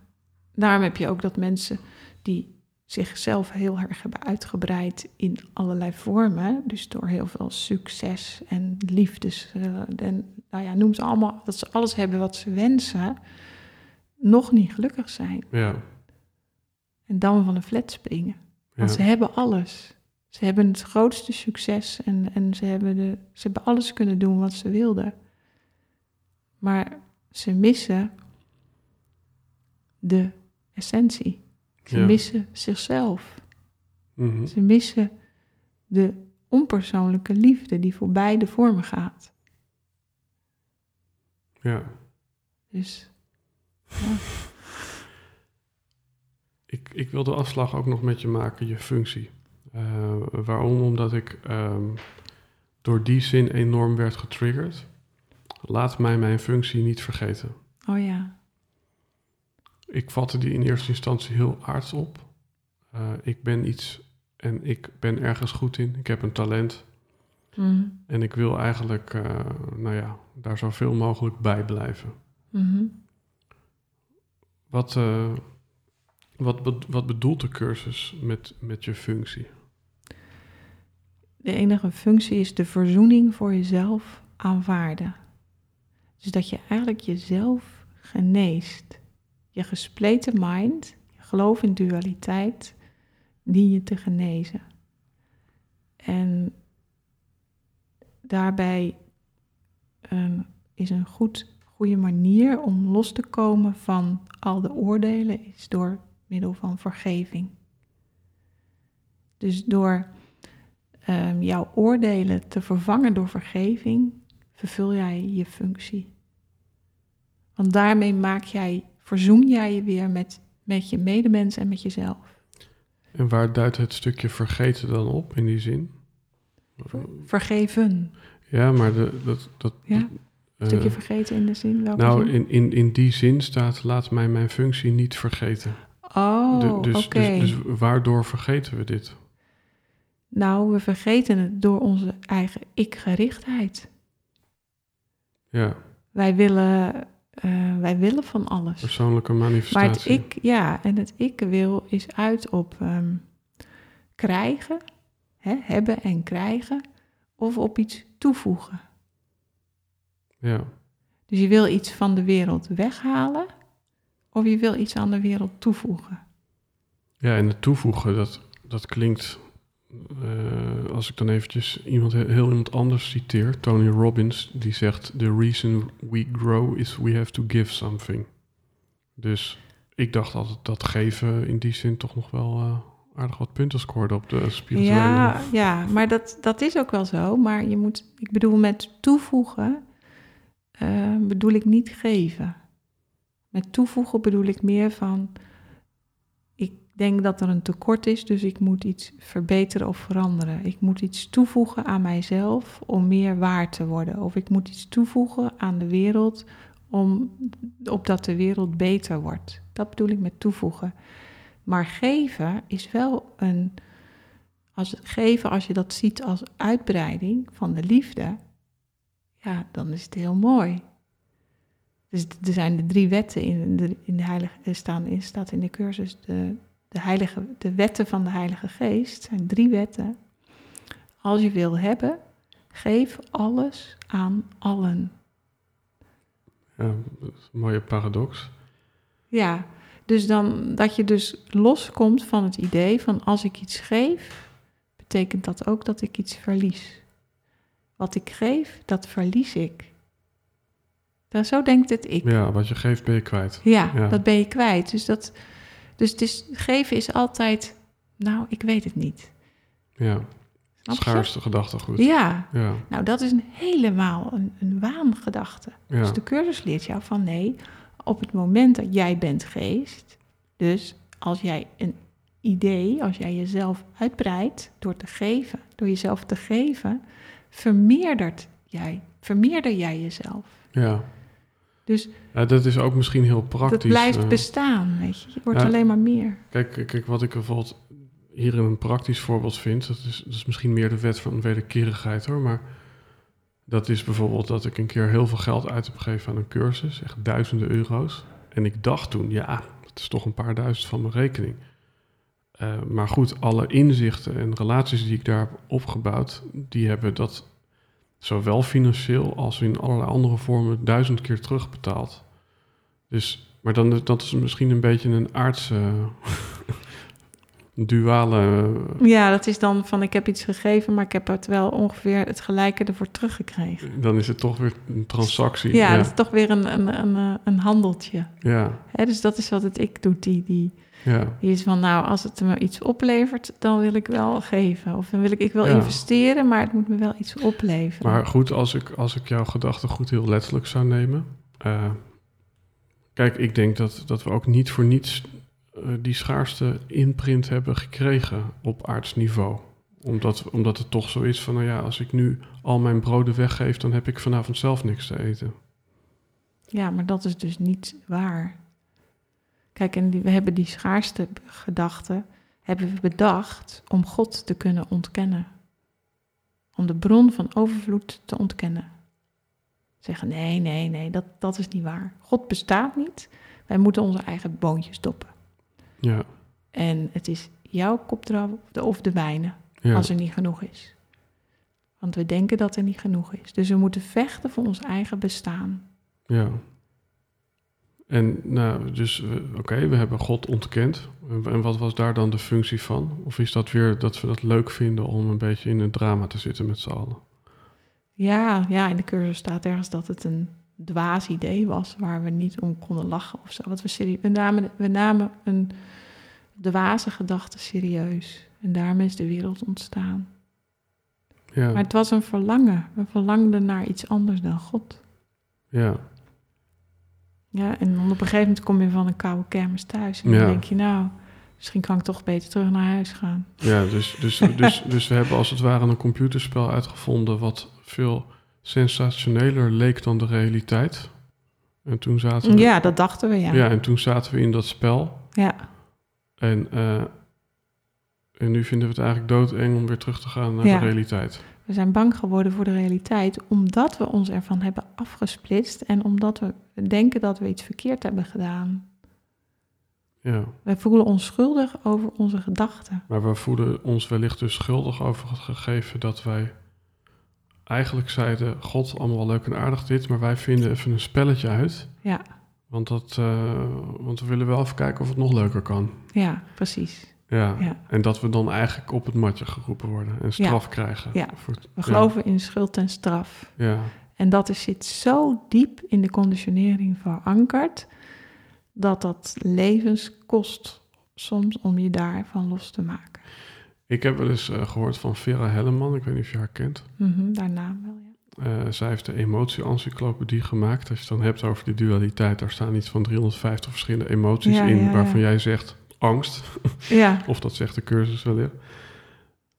daarom heb je ook dat mensen die zichzelf heel erg hebben uitgebreid in allerlei vormen. Dus door heel veel succes en liefdes. eh, en nou ja, noem ze allemaal, dat ze alles hebben wat ze wensen. Nog niet gelukkig zijn. ja, En dan van een flat springen. ja. Want ze hebben alles. Ze hebben het grootste succes en, en ze, hebben de, ze hebben alles kunnen doen wat ze wilden. Maar ze missen de essentie. Ze Ja. missen zichzelf. Mhm. Ze missen de onpersoonlijke liefde die voor beide vormen gaat. ja. Dus Ik, ik wil de afslag ook nog met je maken, je functie. Eh, waarom? Omdat ik ehm, door die zin enorm werd getriggerd. Laat mij mijn functie niet vergeten. oh ja, Ik vatte die in eerste instantie heel aards op. Eh, ik ben iets en ik ben ergens goed in. Ik heb een talent. Mhm. En ik wil eigenlijk, eh, nou ja, daar zoveel mogelijk bij blijven. Mhm. Wat, eh, wat, be- wat bedoelt de cursus met, met je functie? De enige functie is de verzoening voor jezelf aanvaarden. Dus dat je eigenlijk jezelf geneest. Je gespleten mind, je geloof in dualiteit, dien je te genezen. En daarbij ehm, is een goed, goede manier om los te komen van al de oordelen, is door middel van vergeving. Dus door ehm, jouw oordelen te vervangen door vergeving, vervul jij je functie. Want daarmee maak jij, verzoen jij je weer met, met je medemens en met jezelf. En waar duidt het stukje vergeten dan op in die zin? Vergeven. Ja, maar de, dat... dat Ja, eh, Een stukje vergeten in de zin welke nou, zin? in, in, in die zin staat, laat mij mijn functie niet vergeten. Oh, Du- oké. dus, dus, dus waardoor vergeten we dit? Nou, we vergeten het door onze eigen ik-gerichtheid. Ja, Wij willen eh, wij willen van alles. Persoonlijke Maar het manifestatie. ik, ja, en het ik wil is uit op ehm, krijgen, hè, hebben en krijgen, of op iets toevoegen. Ja, Dus je wil iets van de wereld weghalen, of je wil iets aan de wereld toevoegen. ja en het toevoegen, dat, dat klinkt... eh, als ik dan eventjes iemand, heel iemand anders citeer, Tony Robbins, die zegt: The reason we grow is we have to give something. Dus ik dacht altijd dat geven in die zin toch nog wel eh, aardig wat punten scoorde op de spirituele. Ja, ja maar dat, dat is ook wel zo. Maar je moet, ik bedoel, met toevoegen eh, bedoel ik niet geven. Met toevoegen bedoel ik meer van, denk dat er een tekort is, dus ik moet iets verbeteren of veranderen. Ik moet iets toevoegen aan mijzelf om meer waard te worden. Of ik moet iets toevoegen aan de wereld om, opdat de wereld beter wordt. Dat bedoel ik met toevoegen. Maar geven is wel een. Als geven, als je dat ziet als uitbreiding van de liefde, ja, dan is het heel mooi. Dus er zijn de drie wetten in de, in de heilige, staan in, staat in de cursus. De, de, heilige, de wetten van de Heilige Geest zijn drie wetten. Als je wil hebben, geef alles aan allen. Ja, dat is een mooie paradox. Ja, dus dan dat je dus loskomt van het idee van als ik iets geef, betekent dat ook dat ik iets verlies. Wat ik geef, dat verlies ik. Dan, zo denkt het ik. Ja, wat je geeft ben je kwijt. Ja, Ja. dat ben je kwijt. Dus, dat, dus het is, geven is altijd, nou, ik weet het niet. Ja, schaarste gedachtegoed. Ja, Ja, nou dat is een helemaal een, een waangedachte. ja. Dus de cursus leert jou van nee, op het moment dat jij bent geest, dus als jij een idee, als jij jezelf uitbreidt door te geven, door jezelf te geven, vermeerdert jij, vermeerder jij jezelf. ja. Dus Ja, dat is ook misschien heel praktisch. dat blijft eh. bestaan, weet je. Je wordt Ja. alleen maar meer. Kijk, kijk, wat ik bijvoorbeeld hier een praktisch voorbeeld vind, dat is, dat is misschien meer de wet van wederkerigheid hoor, maar dat is bijvoorbeeld dat ik een keer heel veel geld uit heb gegeven aan een cursus, echt duizenden euro's. En ik dacht toen, ja, dat is toch een paar duizend van mijn rekening. Eh, maar goed, alle inzichten en relaties die ik daar heb opgebouwd, die hebben dat zowel financieel als in allerlei andere vormen duizend keer terugbetaald. Dus, maar dan, dat is misschien een beetje een aardse duale. Ja, dat is dan van ik heb iets gegeven, maar ik heb het wel ongeveer het gelijke ervoor teruggekregen. Dan is het toch weer een transactie. Ja, ja. dat is toch weer een, een, een, een handeltje. ja, dus dat is wat het ik doet. Die, die, ja, die is van, nou, als het me iets oplevert, dan wil ik wel geven. Of dan wil ik, ik wil Ja. investeren, maar het moet me wel iets opleveren. Maar goed, als ik, als ik jouw gedachten goed heel letterlijk zou nemen. eh, kijk, ik denk dat, dat we ook niet voor niets eh, die schaarste imprint hebben gekregen op aardsniveau. Omdat, omdat het toch zo is van, nou ja, als ik nu al mijn broden weggeef, dan heb ik vanavond zelf niks te eten. Ja, maar dat is dus niet waar. Kijk, en die, we hebben die schaarste gedachte hebben we bedacht om God te kunnen ontkennen. Om de bron van overvloed te ontkennen. Zeggen, nee, nee, nee, dat, dat is niet waar. God bestaat niet. Wij moeten onze eigen boontjes doppen. Ja, En het is jouw kopdraf of de, of de mijne, ja, als er niet genoeg is. Want we denken dat er niet genoeg is. Dus we moeten vechten voor ons eigen bestaan. ja. En nou, dus oké, we hebben God ontkend. En, wat was daar dan de functie van? Of is dat weer dat we dat leuk vinden om een beetje in het drama te zitten met z'n allen? Ja, ja, in de cursus staat ergens dat het een dwaas idee was waar we niet om konden lachen of zo. Want we, serie- we namen, we namen een dwaze gedachte serieus. En daarmee is de wereld ontstaan. Ja, Maar het was een verlangen. We verlangden naar iets anders dan God. ja, Ja, en dan op een gegeven moment kom je van een koude kermis thuis. En dan denk je, nou, misschien kan ik toch beter terug naar huis gaan. ja dus, dus, dus, dus we hebben als het ware een computerspel uitgevonden wat veel sensationeler leek dan de realiteit. En toen zaten we, Ja, dat dachten we, ja. ja, en toen zaten we in dat spel. Ja, En, eh, en nu vinden we het eigenlijk doodeng om weer terug te gaan naar Ja. de realiteit. We zijn bang geworden voor de realiteit omdat we ons ervan hebben afgesplitst en omdat we denken dat we iets verkeerd hebben gedaan. Ja. Wij voelen ons schuldig over onze gedachten. Maar we voelen ons wellicht dus schuldig over het gegeven dat wij eigenlijk zeiden: God, allemaal wel leuk en aardig dit, maar wij vinden even een spelletje uit. Ja, Want, dat, eh, want we willen wel even kijken of het nog leuker kan. ja, precies. Ja. Ja. En dat we dan eigenlijk op het matje geroepen worden en straf krijgen. Ja. Voor We geloven in schuld en straf. Ja. En dat is, zit zo diep in de conditionering verankerd, dat dat levens kost soms om je daarvan los te maken. Ik heb wel eens eh, gehoord van Vera Helleman, ik weet niet of je haar kent. Mhm, daarna wel, ja. Eh, zij heeft de emotie-encyclopedie gemaakt. Als je het dan hebt over die dualiteit, daar staan iets van 350 verschillende emoties in, waarvan jij zegt angst. Ja, Of dat zegt de cursus wellicht.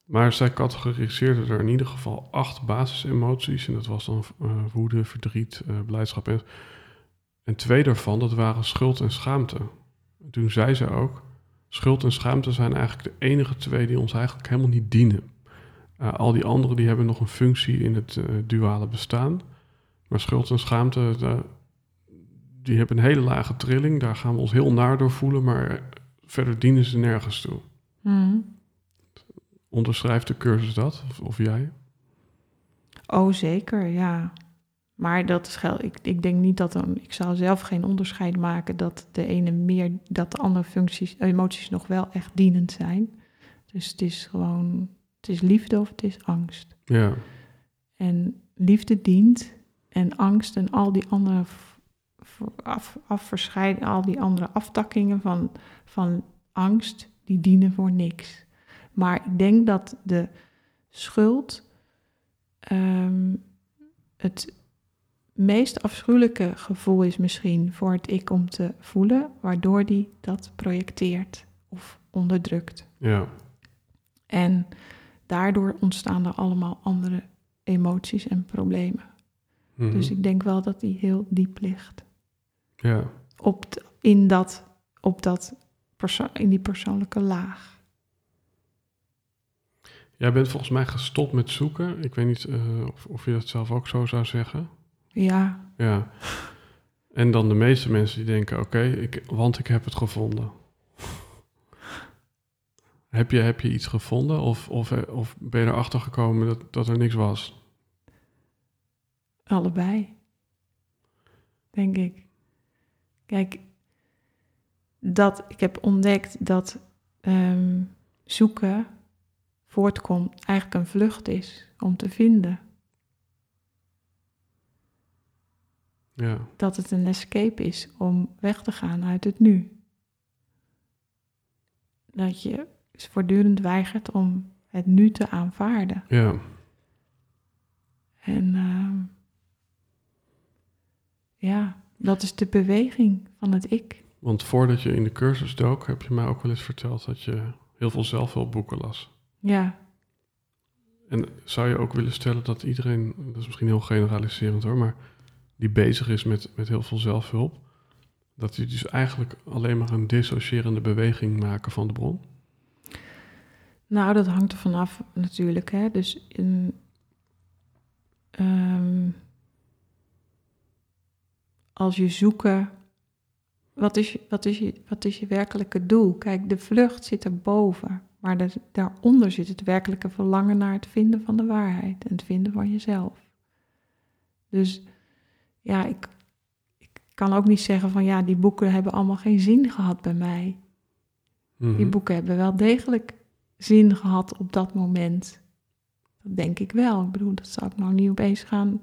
Maar zij categoriseerde er in ieder geval acht basisemoties. En dat was dan eh, woede, verdriet, eh, blijdschap. En, en twee daarvan, dat waren schuld en schaamte. En toen zei ze ook, schuld en schaamte zijn eigenlijk de enige twee die ons eigenlijk helemaal niet dienen. Eh, al die anderen die hebben nog een functie in het duale bestaan. Maar schuld en schaamte, die hebben een hele lage trilling. Daar gaan we ons heel naar door voelen, maar verder dienen ze nergens toe. Mhm. Onderschrijft de cursus dat? Of, of jij? oh zeker, ja. Maar dat is gel- ik, ik denk niet dat dan, ik zou zelf geen onderscheid maken dat de ene meer, dat de andere functies, emoties nog wel echt dienend zijn. Dus het is gewoon, het is liefde of het is angst. Ja, En liefde dient en angst en al die andere af, afverscheiden, al die andere aftakkingen van, van angst, die dienen voor niks. Maar ik denk dat de schuld ehm, het meest afschuwelijke gevoel is misschien voor het ik om te voelen, waardoor die dat projecteert of onderdrukt. ja, En daardoor ontstaan er allemaal andere emoties en problemen. mhm, Dus ik denk wel dat die heel diep ligt. Ja. Op in, dat, op dat perso- in die persoonlijke laag. Jij bent volgens mij gestopt met zoeken. Ik weet niet eh, of, of je dat zelf ook zo zou zeggen. Ja, Ja. En dan de meeste mensen die denken, oké, ik, want ik heb het gevonden. heb, je, heb je iets gevonden of, of, eh, of ben je erachter gekomen dat, dat er niks was? allebei. Denk ik. Kijk, dat ik heb ontdekt dat ehm, zoeken voortkomt, eigenlijk een vlucht is om te vinden. Ja, dat het een escape is om weg te gaan uit het nu. Dat je voortdurend weigert om het nu te aanvaarden. ja, En ehm, ja, dat is de beweging van het ik. want voordat je in de cursus dook, heb je mij ook wel eens verteld dat je heel veel zelfhulpboeken las. Ja, En zou je ook willen stellen dat iedereen, dat is misschien heel generaliserend hoor, maar die bezig is met, met heel veel zelfhulp, dat die dus eigenlijk alleen maar een dissocierende beweging maken van de bron? nou dat hangt er vanaf natuurlijk. Hè? Dus in, ehm, als je zoeken, wat is, je, wat, is je, wat is je werkelijke doel? Kijk, de vlucht zit erboven, maar daar- daaronder zit het werkelijke verlangen naar het vinden van de waarheid en het vinden van jezelf. Dus ja, ik, ik kan ook niet zeggen van ja, die boeken hebben allemaal geen zin gehad bij mij. Mhm. Die boeken hebben wel degelijk zin gehad op dat moment. Dat denk ik wel. Ik bedoel, dat zou ik nou niet opeens gaan.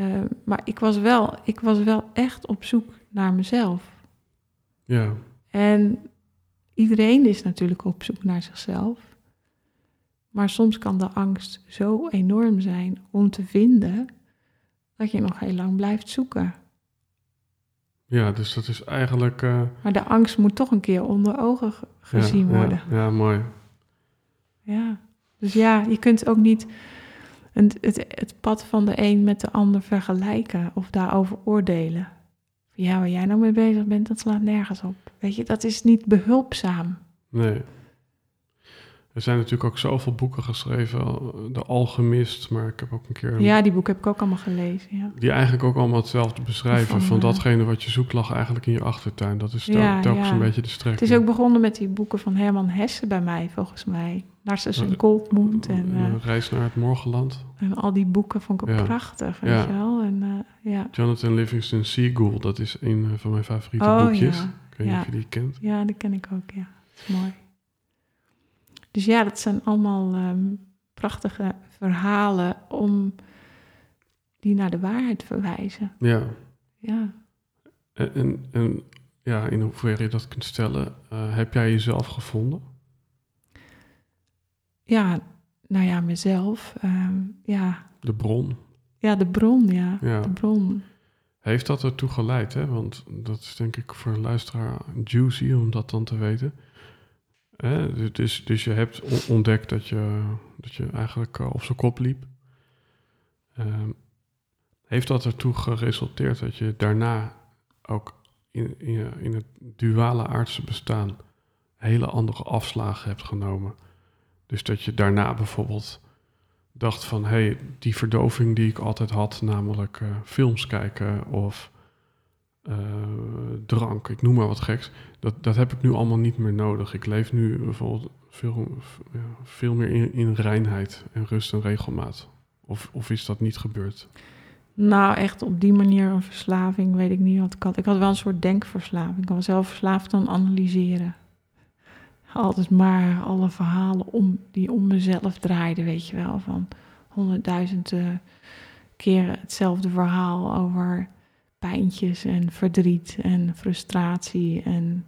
Eh, maar ik was, wel, ik was wel echt op zoek naar mezelf. Ja, En iedereen is natuurlijk op zoek naar zichzelf. Maar soms kan de angst zo enorm zijn om te vinden dat je nog heel lang blijft zoeken. ja, dus dat is eigenlijk... eh, Maar de angst moet toch een keer onder ogen ge- gezien ja, worden. Ja, ja, mooi. Ja, dus ja, je kunt ook niet het, het, het pad van de een met de ander vergelijken of daarover oordelen. Ja, waar jij nou mee bezig bent, dat slaat nergens op. Weet je, dat is niet behulpzaam. Nee. Er zijn natuurlijk ook zoveel boeken geschreven, eh, De Alchemist, maar ik heb ook een keer... Ja, die boeken heb ik ook allemaal gelezen, ja. Die eigenlijk ook allemaal hetzelfde beschrijven. Van, Van, eh, datgene wat je zoekt lag eigenlijk in je achtertuin. Dat is tel- Ja, telkens ja. een beetje de Het strekking. is ook begonnen met die boeken van Herman Hesse bij mij, volgens mij. Narcissus en Goldmund en, Een eh, Reis naar het Morgenland. en al die boeken vond ik ook Ja. prachtig, weet Ja. je wel. En, eh, ja. Jonathan Livingston Seagull, dat is een eh, van mijn favoriete Oh, boekjes. Ik weet niet of je die kent. ja, die ken ik ook, ja. Dat is mooi. Dus ja, dat zijn allemaal ehm, prachtige verhalen om die naar de waarheid verwijzen. Ja, Ja. en, en, en ja, in hoeverre je dat kunt stellen, eh, heb jij jezelf gevonden? Ja, nou ja, mezelf. ehm, ja. De bron. ja, de bron, ja. Ja. De bron. Heeft dat ertoe geleid, hè? Want dat is denk ik voor een luisteraar juicy om dat dan te weten. Hè? Dus, dus je hebt on- ontdekt dat je, dat je eigenlijk eh, op zijn kop liep. Ehm, heeft dat ertoe geresulteerd dat je daarna ook in, in het duale aardse bestaan hele andere afslagen hebt genomen? Dus dat je daarna bijvoorbeeld dacht van... hé, hey, die verdoving die ik altijd had, namelijk eh, films kijken of eh, drank, ik noem maar wat geks... Dat, dat heb ik nu allemaal niet meer nodig. Ik leef nu bijvoorbeeld veel, ja, veel meer in, in reinheid en rust en regelmaat. Of, of is dat niet gebeurd? Nou, echt op die manier een verslaving, weet ik niet wat ik had. Ik had wel een soort denkverslaving. Ik was zelf verslaafd aan analyseren. Altijd maar alle verhalen om, die om mezelf draaiden, weet je wel. Van honderdduizend eh, keren hetzelfde verhaal over pijntjes en verdriet en frustratie en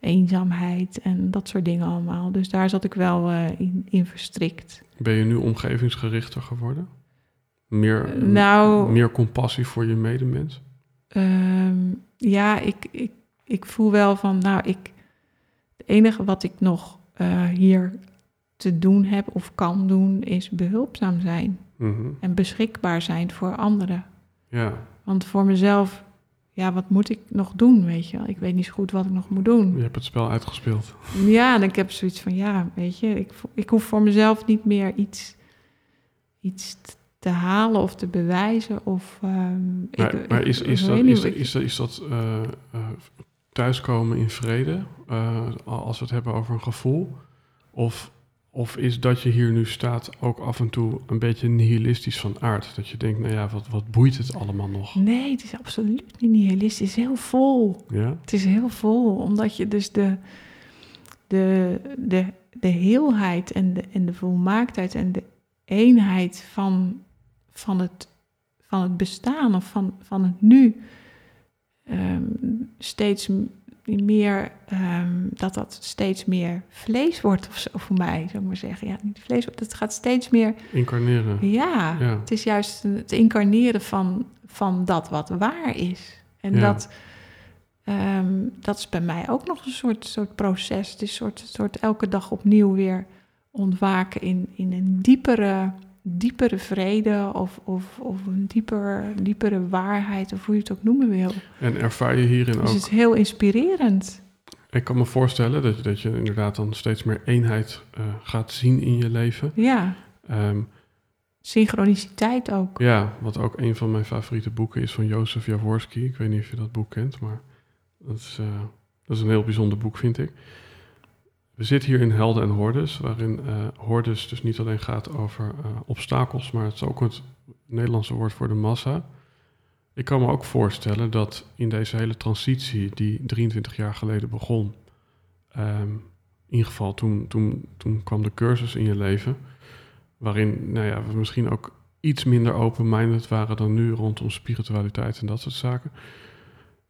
eenzaamheid en dat soort dingen allemaal. Dus daar zat ik wel eh, in, in verstrikt. Ben je nu omgevingsgerichter geworden? Meer, Nou- meer compassie voor je medemens? Ehm, ja, ik, ik, ik voel wel van, nou, ik, het enige wat ik nog eh, hier te doen heb of kan doen, is behulpzaam zijn Mhm. en beschikbaar zijn voor anderen. Ja, Want voor mezelf, ja, wat moet ik nog doen, weet je wel? Ik weet niet zo goed wat ik nog moet doen. je hebt het spel uitgespeeld. Ja, en ik heb zoiets van, ja, weet je, ik, ik hoef voor mezelf niet meer iets, iets te halen of te bewijzen. Of, ehm, Maar, ik, maar is, is, dat, is, dat- is dat eh, eh, thuiskomen in vrede, eh, als we het hebben over een gevoel? Of, of is dat je hier nu staat ook af en toe een beetje nihilistisch van aard? Dat je denkt, nou ja, wat, wat boeit het allemaal nog? Nee, het is absoluut niet nihilistisch. Het is heel vol. Ja? Het is heel vol, omdat je dus de, de, de, de heelheid en de, en de volmaaktheid en de eenheid van, van, het, van het bestaan of van, van het nu ehm, steeds meer, ehm, dat dat steeds meer vlees wordt of zo voor mij, zou ik maar zeggen. Ja, niet vlees wordt, het gaat steeds meer, Incarneren. ja, Ja. het is juist het incarneren van, van dat wat waar is. En Ja. dat, ehm, dat is bij mij ook nog een soort, soort proces. Het is een soort, soort elke dag opnieuw weer ontwaken in, in een diepere, diepere vrede of, of, of een dieper, diepere waarheid, of hoe je het ook noemen wil. En ervaar je hierin Dus ook... het is heel inspirerend. Ik kan me voorstellen dat je, dat je inderdaad dan steeds meer eenheid eh, gaat zien in je leven. Ja, Ehm, synchroniciteit ook. Ja, wat ook een van mijn favoriete boeken is van Jozef Jaworski. Ik weet niet of je dat boek kent, maar dat is, eh, dat is een heel bijzonder boek, vind ik. We zitten hier in Helden en Hordes, waarin eh hordes dus niet alleen gaat over eh, obstakels, maar het is ook het Nederlandse woord voor de massa. Ik kan me ook voorstellen dat in deze hele transitie die 23 jaar geleden begon, ehm, in ieder geval toen, toen, toen kwam de cursus in je leven, waarin nou ja, we misschien ook iets minder open-minded waren dan nu rondom spiritualiteit en dat soort zaken.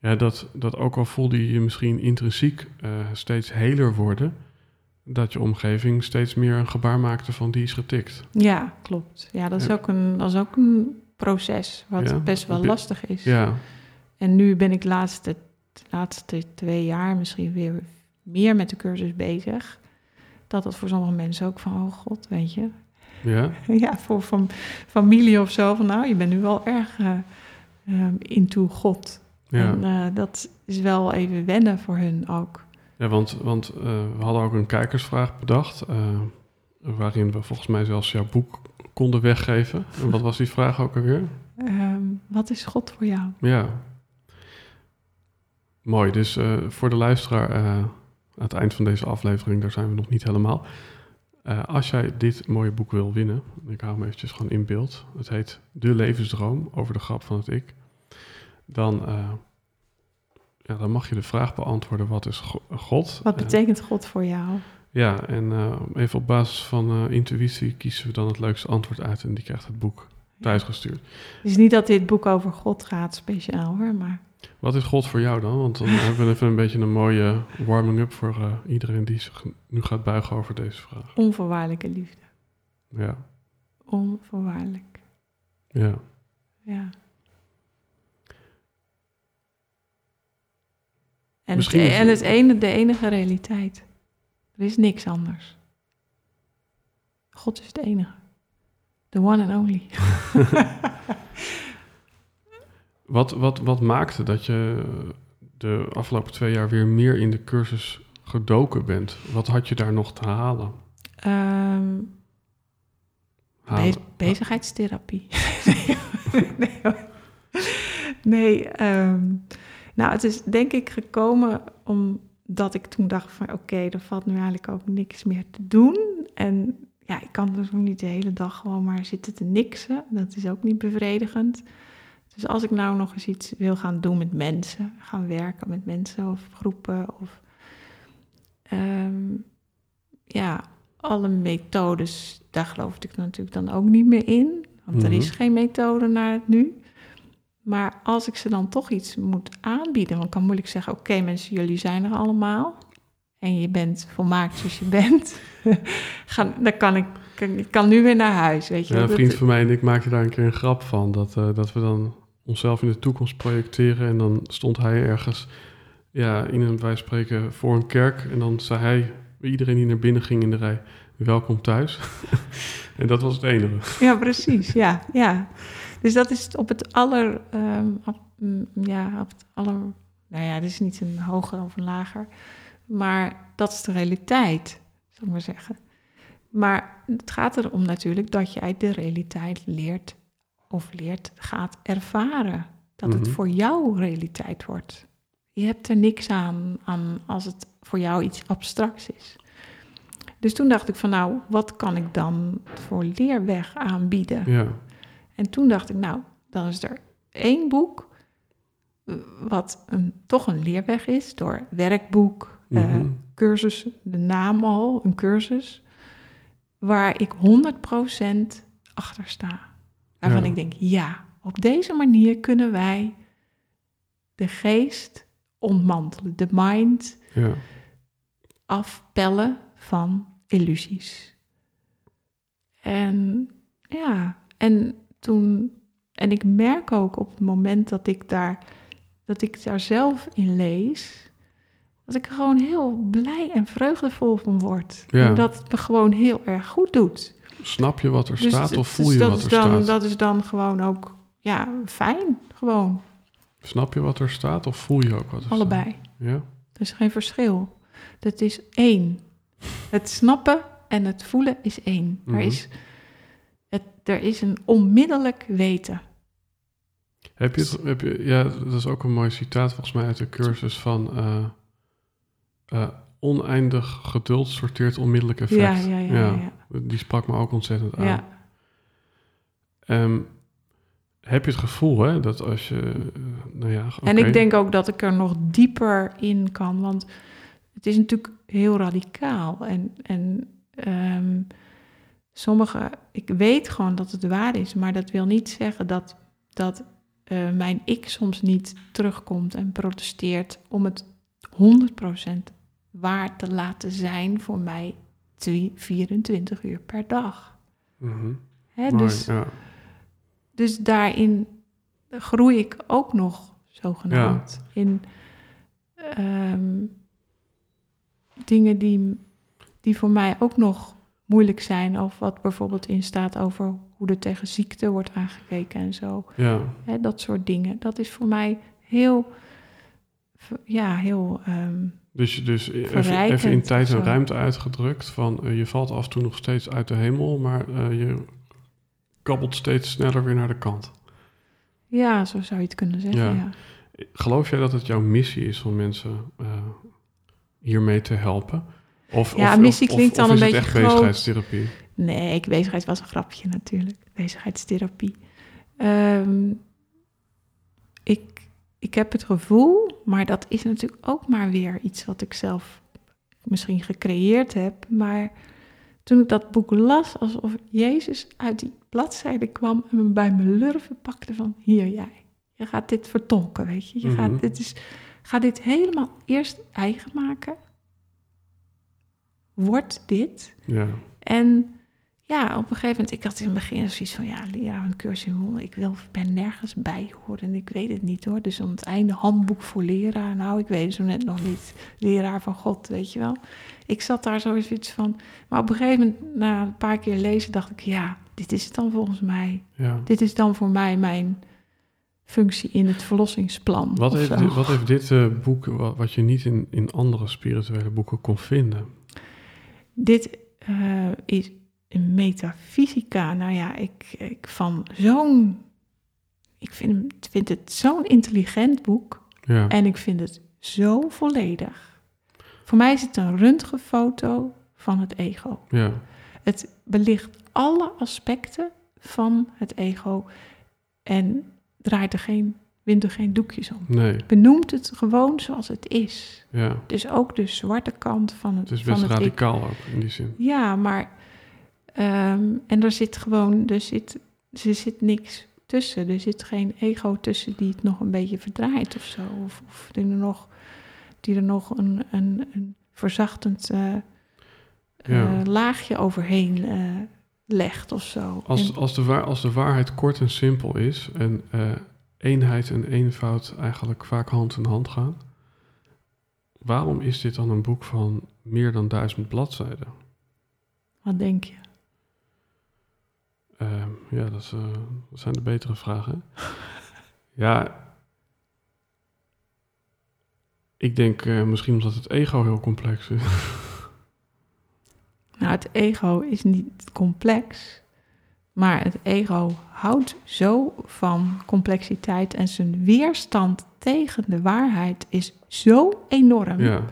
Ja, dat, dat ook al voelde je je misschien intrinsiek eh, steeds heler worden, dat je omgeving steeds meer een gebaar maakte van die is getikt. Ja, klopt. Ja, dat is, Ja. Ook, een, dat is ook een proces wat Ja, best wel lastig is. Ja, En nu ben ik de laatste, laatste twee jaar misschien weer meer met de cursus bezig. Dat dat voor sommige mensen ook van, oh god, weet je. ja, ja, voor van familie of zo, van nou, je bent nu wel erg ehm, into God. ja. En eh, dat is wel even wennen voor hun ook. Ja want, want eh, we hadden ook een kijkersvraag bedacht. Eh, waarin we volgens mij zelfs jouw boek konden weggeven. En wat was die vraag ook alweer? Ehm, wat is God voor jou? Ja. Mooi, dus eh, voor de luisteraar, aan het eind van deze aflevering, daar zijn we nog niet helemaal. Als jij dit mooie boek wil winnen, ik hou hem eventjes gewoon in beeld. Het heet De Levensdroom, over de grap van het ik. Dan, ja, dan mag je de vraag beantwoorden, wat is God? Wat betekent God voor jou? Ja, en even op basis van intuïtie kiezen we dan het leukste antwoord uit en die krijgt het boek thuisgestuurd. Het is niet dat dit boek over God gaat speciaal hoor, maar... Wat is God voor jou dan? Want dan hebben we even een beetje een mooie warming-up voor uh, iedereen die zich nu gaat buigen over deze vraag. Onvoorwaardelijke liefde. Ja. Onvoorwaardelijk. Ja. Ja. En, het, e- en het ene, de enige realiteit. Er is niks anders. God is het enige. The one and only. wat, wat, wat maakte dat je de afgelopen twee jaar weer meer in de cursus gedoken bent? Wat had je daar nog te halen? Um, bezigheidstherapie. nee, nee ehm, nou het is denk ik gekomen omdat ik toen dacht van oké, er valt nu eigenlijk ook niks meer te doen. En ja, ik kan dus ook niet de hele dag gewoon maar zitten te niksen. Dat is ook niet bevredigend. Dus als ik nou nog eens iets wil gaan doen met mensen, gaan werken met mensen of groepen of ehm, ja, alle methodes, daar geloof ik natuurlijk dan ook niet meer in. Want er is mhm. geen methode naar het nu. Maar als ik ze dan toch iets moet aanbieden, dan kan moeilijk zeggen: Oké, mensen, jullie zijn er allemaal en je bent volmaakt zoals je bent, dan kan ik, ik kan nu weer naar huis, weet je. Ja, een vriend van mij en ik maakten daar een keer een grap van, dat, uh, dat we dan onszelf in de toekomst projecteren en dan stond hij ergens, ja, in een, wij spreken, voor een kerk en dan zei hij, iedereen die naar binnen ging in de rij, welkom thuis. en dat was het enige. Ja, precies, ja, ja. Dus dat is op het aller, um, op, mm, ja, op het aller, nou ja, dit is niet een hoger of een lager, maar dat is de realiteit, zal ik maar zeggen. Maar het gaat erom natuurlijk dat jij de realiteit leert of leert, gaat ervaren. Dat het mhm. voor jou realiteit wordt. Je hebt er niks aan, aan als het voor jou iets abstracts is. Dus toen dacht ik van nou, wat kan ik dan voor leerweg aanbieden? Ja. En toen dacht ik nou, dan is er één boek eh, wat een, toch een leerweg is door werkboek, uh, cursus, de naam al, een cursus, waar ik 100% achter sta. Waarvan ik denk, ja, op deze manier kunnen wij de geest ontmantelen, de mind ja. afpellen van illusies. En ja, en toen, en ik merk ook op het moment dat ik daar, dat ik daar zelf in lees, dat ik er gewoon heel blij en vreugdevol van word. En dat het me gewoon heel erg goed doet. Snap je wat er dus staat of voel je wat er dan, staat? Dat is dan gewoon ook, ja, fijn, gewoon. Snap je wat er staat of voel je ook wat er Allebei. staat? Ja. Er is geen verschil. Dat is één. Het snappen en het voelen is één. er, mhm. is het, er is een onmiddellijk weten. Heb je, het, heb je, ja, dat is ook een mooi citaat volgens mij uit de cursus van... Uh, uh, oneindig geduld sorteert onmiddellijk effect. Ja, ja, ja, ja, Die sprak me ook ontzettend aan. Um, heb je het gevoel hè, dat als je. Uh, nou ja, En ik denk ook dat ik er nog dieper in kan, want het is natuurlijk heel radicaal. En, en um, sommige. Ik weet gewoon dat het waar is, maar dat wil niet zeggen dat, dat uh, mijn ik soms niet terugkomt en protesteert om het 100% waar te laten zijn voor mij 24 uur per dag. Mm dus, ja. dus daarin groei ik ook nog zogenaamd in ehm, dingen die, die voor mij ook nog moeilijk zijn. Of wat bijvoorbeeld in staat over hoe er tegen ziekte wordt aangekeken en zo. Ja. dat soort dingen. Dat is voor mij heel, ja, heel um, Dus, dus even, Verrijkend even in tijd en ruimte uitgedrukt van eh, je valt af en toe nog steeds uit de hemel, maar eh, je kabbelt steeds sneller weer naar de kant. Ja, zo zou je het kunnen zeggen, Ja. ja. Geloof jij dat het jouw missie is om mensen eh, hiermee te helpen? Of, Ja, of, klinkt of dan een het beetje echt groot. bezigheidstherapie? Nee, bezigheid was een grapje natuurlijk. Bezigheidstherapie. Ehm, ik, ik heb het gevoel, maar dat is natuurlijk ook maar weer iets wat ik zelf misschien gecreëerd heb. Maar toen ik dat boek las, alsof Jezus uit die bladzijde kwam en me bij mijn lurven pakte van hier jij. Je gaat dit vertolken, weet je. Je Mhm. gaat, dit is, ga dit helemaal eerst eigen maken. Word dit. Ja, En ja, op een gegeven moment, ik had in het begin zoiets van, ja, leraar een cursus in ik wil, ben nergens bij horen en ik weet het niet hoor. Dus aan het einde handboek voor leraar, nou, ik weet het zo net nog niet, leraar van God, weet je wel. Ik zat daar zoiets van, maar op een gegeven moment, na een paar keer lezen, dacht ik, ja, dit is het dan volgens mij. ja. Dit is dan voor mij mijn functie in het verlossingsplan. Wat heeft, dit, wat heeft dit eh, boek, wat, wat je niet in, in andere spirituele boeken kon vinden? Dit eh, is een metafysica. Nou ja, ik, ik van zo'n. Ik vind, vind het zo'n intelligent boek. Ja, En ik vind het zo volledig. Voor mij is het een röntgenfoto van het ego. ja, Het belicht alle aspecten van het ego. En draait er geen, wint er geen doekjes om. nee, Benoemt het gewoon zoals het is. ja. Dus ook de zwarte kant van het, Het is van best het ik. radicaal ook in die zin. Ja, maar. ehm, en er zit gewoon. Er zit, er zit niks tussen. Er zit geen ego tussen die het nog een beetje verdraait of zo. Of, of die er nog, die er nog een, een, een verzachtend eh, Ja. eh, laagje overheen eh, legt of zo. Als, En- als, de waar, als de waarheid kort en simpel is en eenheid en eenvoud eigenlijk vaak hand in hand gaan, waarom is dit dan een boek van meer dan duizend bladzijden? wat denk je? Ehm, ja, dat, is, eh, dat zijn de betere vragen. ja, ik denk eh, misschien omdat het ego heel complex is. Nou, het ego is niet complex. Maar het ego houdt zo van complexiteit en zijn weerstand tegen de waarheid is zo enorm ja.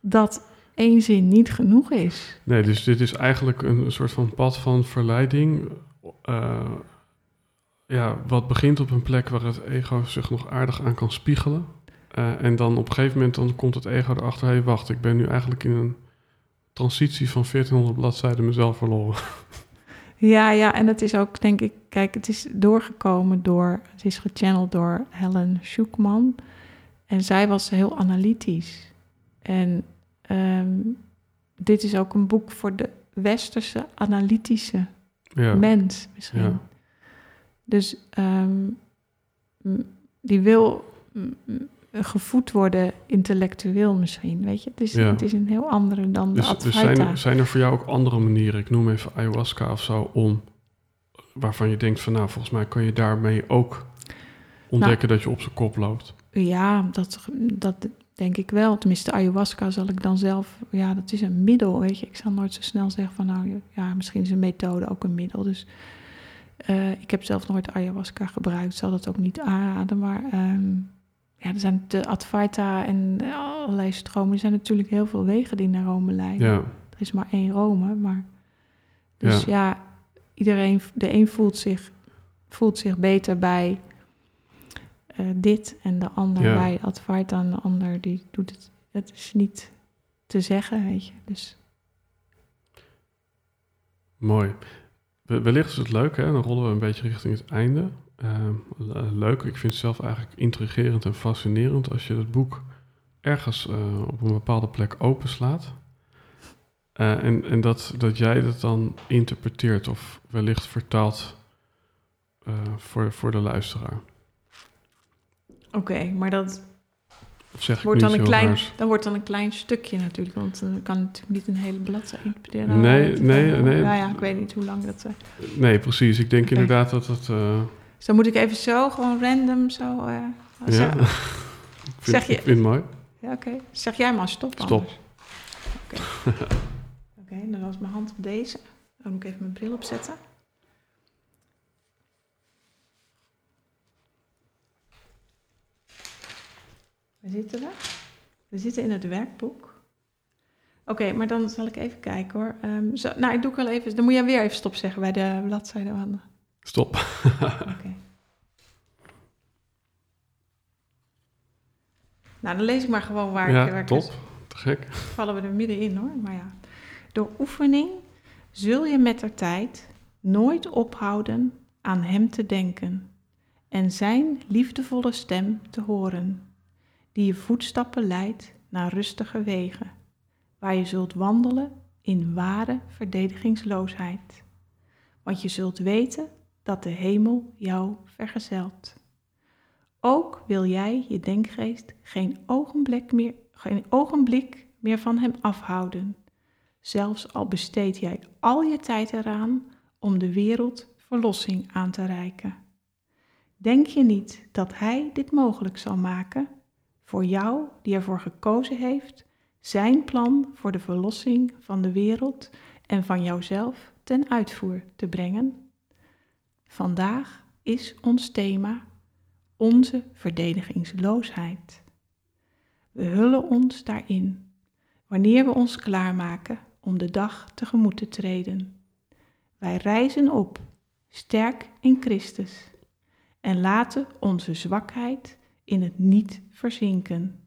dat één zin niet genoeg is. Nee, dus dit is eigenlijk een, een soort van pad van verleiding. eh, ja, wat begint op een plek waar het ego zich nog aardig aan kan spiegelen. Eh, en dan op een gegeven moment dan komt het ego erachter... hé, hey, wacht, ik ben nu eigenlijk in een transitie van 1400 bladzijden mezelf verloren. Ja, ja, en het is ook, denk ik, kijk, het is doorgekomen door, het is gechanneld door Helen Schuckman. En zij was heel analytisch. En ehm, dit is ook een boek voor de westerse analytische ja, mens misschien. Ja. Dus ehm, die wil gevoed worden intellectueel misschien, weet je. Het is, Ja. het is een heel andere dan de dus, dus Advaita. zijn, er- zijn er voor jou ook andere manieren, ik noem even ayahuasca of zo, om... waarvan je denkt van, nou, volgens mij kan je daarmee ook ontdekken dat je op zijn kop loopt. Ja, dat, dat denk ik wel. Tenminste, ayahuasca zal ik dan zelf... Ja, dat is een middel, weet je. Ik zal nooit zo snel zeggen van... nou, ja, misschien is een methode ook een middel. Dus eh, ik heb zelf nooit ayahuasca gebruikt. Zal dat ook niet aanraden. Maar ehm, ja, er zijn de Advaita en allerlei stromen. Er zijn natuurlijk heel veel wegen die naar Rome leiden. Ja, Er is maar één Rome, maar... Dus ja, iedereen... De een voelt zich, voelt zich beter bij eh, dit en de ander Ja. bij Advaita en de ander die doet het. Het is niet te zeggen, weet je. Dus Mooi. We- Wellicht is het leuk, hè? Dan rollen we een beetje richting het einde. Ehm, le- leuk. Ik vind het zelf eigenlijk intrigerend en fascinerend als je het boek ergens eh, op een bepaalde plek openslaat. Eh, en en dat, dat jij dat dan interpreteert of wellicht vertaalt eh, voor, voor de luisteraar. oké, maar dat zeg wordt dan een klein, raars? dan wordt dan een klein stukje natuurlijk, want dan kan natuurlijk niet een hele bladzijde interpreteren. Nee, nee, nee. Nou ja, ik weet niet hoe lang dat. eh, Nee, precies. Ik denk inderdaad dat het... Dus dan moet ik even zo gewoon random zo. eh, ja, ik, vind, Zeg je- ik vind het mooi. Ja, oké. Zeg jij maar stop. Stop. anders. Oké. Oké, dan was mijn hand op deze. Dan moet ik even mijn bril opzetten. Waar zitten we? We zitten in het werkboek. Oké, maar dan zal ik even kijken hoor. Ehm, zo, nou, ik doe wel even. Dan moet jij weer even stop zeggen bij de bladzijde aan. Stop. Oké. Nou, dan lees ik maar gewoon waar ik... waar ik top. Te gek. vallen we er middenin hoor. Maar ja, door oefening zul je met de tijd nooit ophouden aan Hem te denken en Zijn liefdevolle stem te horen, die je voetstappen leidt naar rustige wegen, waar je zult wandelen in ware verdedigingsloosheid. Want je zult weten dat de hemel jou vergezelt. Ook wil jij je denkgeest geen ogenblik meer, geen ogenblik meer van hem afhouden. Zelfs al besteed jij al je tijd eraan om de wereld verlossing aan te reiken. Denk je niet dat hij dit mogelijk zal maken? Voor jou, die ervoor gekozen heeft, zijn plan voor de verlossing van de wereld en van jouzelf ten uitvoer te brengen? Vandaag is ons thema onze verdedigingsloosheid. We hullen ons daarin wanneer we ons klaarmaken om de dag tegemoet te treden. Wij reizen op, sterk in Christus, en laten onze zwakheid in het niet verzinken,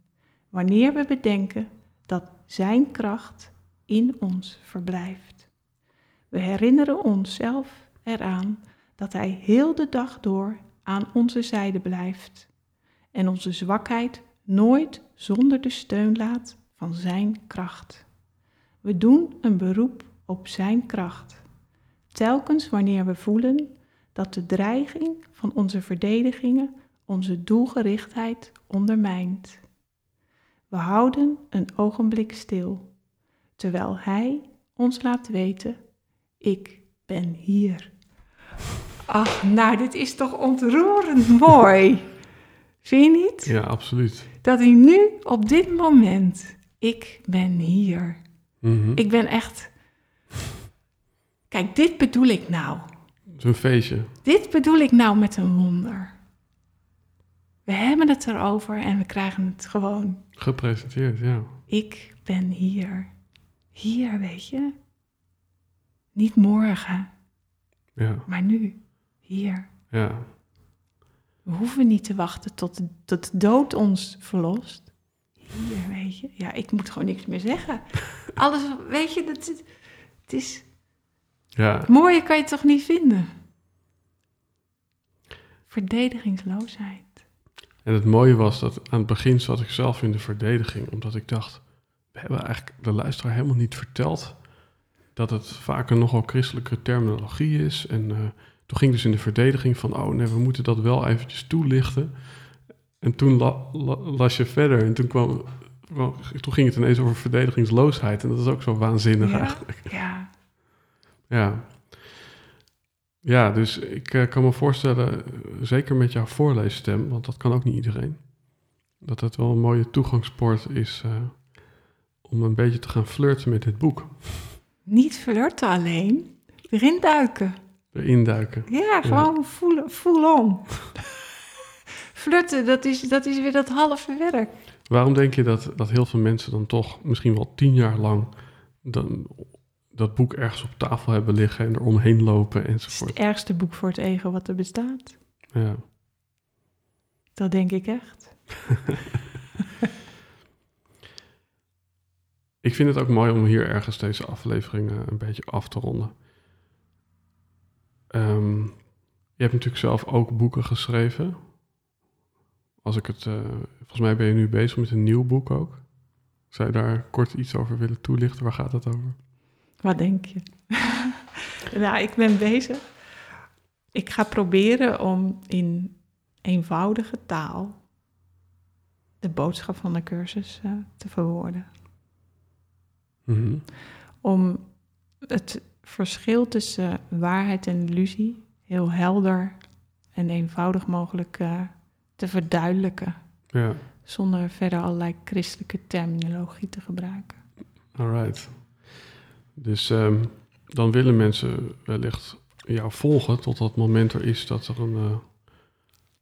wanneer we bedenken dat Zijn kracht in ons verblijft. We herinneren onszelf eraan dat Hij heel de dag door aan onze zijde blijft en onze zwakheid nooit zonder de steun laat van Zijn kracht. We doen een beroep op Zijn kracht, telkens wanneer we voelen dat de dreiging van onze verdedigingen onze doelgerichtheid ondermijnt. We houden een ogenblik stil, terwijl Hij ons laat weten, ik ben hier. Ach, nou, dit is toch ontroerend mooi. Vind je niet? Ja, absoluut. Dat hij nu op dit moment, ik ben hier. Mhm. Ik ben echt. Kijk, dit bedoel ik nou. Een feestje. Dit bedoel ik nou met een wonder. We hebben het erover en we krijgen het gewoon. Gepresenteerd, ja. Ik ben hier. Hier, weet je. Niet morgen, Ja, maar nu. Hier. ja. We hoeven niet te wachten tot, tot de dood ons verlost. Hier, weet je. Ja, ik moet gewoon niks meer zeggen. Alles, weet je, dat, het, het is... Ja, Mooier kan je toch niet vinden? Verdedigingsloosheid. en het mooie was dat aan het begin zat ik zelf in de verdediging, omdat ik dacht, we hebben eigenlijk de luisteraar helemaal niet verteld dat het vaak een nogal christelijke terminologie is. En eh, toen ging dus in de verdediging van, oh nee, we moeten dat wel eventjes toelichten. En toen la- la- las je verder en toen kwam, toen ging het ineens over verdedigingsloosheid. En dat is ook zo waanzinnig Ja. eigenlijk. Ja, Ja. Ja, dus ik eh, kan me voorstellen, eh, zeker met jouw voorleesstem, want dat kan ook niet iedereen, dat het wel een mooie toegangspoort is eh, om een beetje te gaan flirten met dit boek. niet flirten alleen. Erin duiken. Erin duiken. Ja, gewoon voelen, full on. Flirten, dat is, dat is weer dat halve werk. Waarom denk je dat, dat heel veel mensen dan toch misschien wel tien jaar lang dan, dat boek ergens op tafel hebben liggen en er omheen lopen Het is enzovoort? het ergste boek voor het ego wat er bestaat. Ja. Dat denk ik echt. Ik vind het ook mooi om hier ergens deze afleveringen een beetje af te ronden. Ehm, je hebt natuurlijk zelf ook boeken geschreven. Als ik het, eh, volgens mij ben je nu bezig met een nieuw boek ook. Zou je daar kort iets over willen toelichten? Waar gaat het over? Wat denk je? nou, ik ben bezig. Ik ga proberen om in eenvoudige taal de boodschap van de cursus eh, te verwoorden. Mhm. Om het verschil tussen waarheid en illusie heel helder en eenvoudig mogelijk eh, te verduidelijken. Ja, Zonder verder allerlei christelijke terminologie te gebruiken. alright. Dus ehm, dan willen mensen wellicht jou volgen tot dat moment er is dat er een, eh,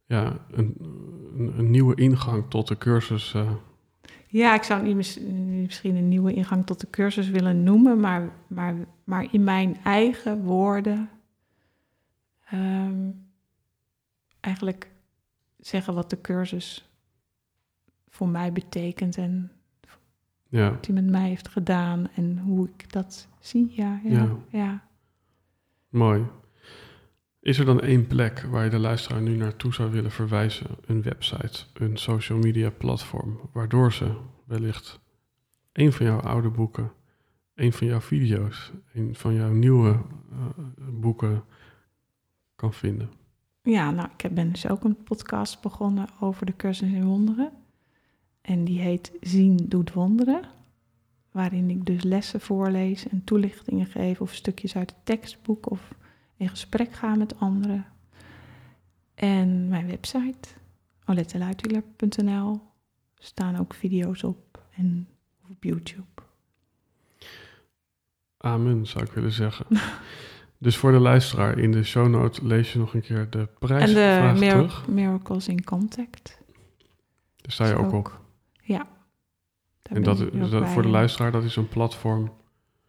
ja, een, een, een nieuwe ingang tot de cursus. eh, Ja, ik zou niet mis- misschien een nieuwe ingang tot de cursus willen noemen, maar, maar, maar in mijn eigen woorden ehm, eigenlijk zeggen wat de cursus voor mij betekent en ja, wat hij met mij heeft gedaan en hoe ik dat zie. Ja, ja, Ja. ja. mooi. Is er dan één plek waar je de luisteraar nu naartoe zou willen verwijzen? Een website, een social media platform, waardoor ze wellicht een van jouw oude boeken, een van jouw video's, een van jouw nieuwe eh, boeken kan vinden? Ja, nou, ik heb- ben dus ook een podcast begonnen over de cursus in wonderen. En die heet Zien doet wonderen. Waarin ik dus lessen voorlees en toelichtingen geef of stukjes uit het tekstboek of in gesprek ga met anderen. En mijn website, oletteluitwieler.nl, staan ook video's op en op YouTube. Amen, zou ik willen zeggen. dus voor de luisteraar, in de show note lees je nog een keer de En prijsvraag de mir- terug. Miracles in Contact. Daar sta je ook ook op. Ja. En dat, dat- voor de luisteraar, dat is een platform.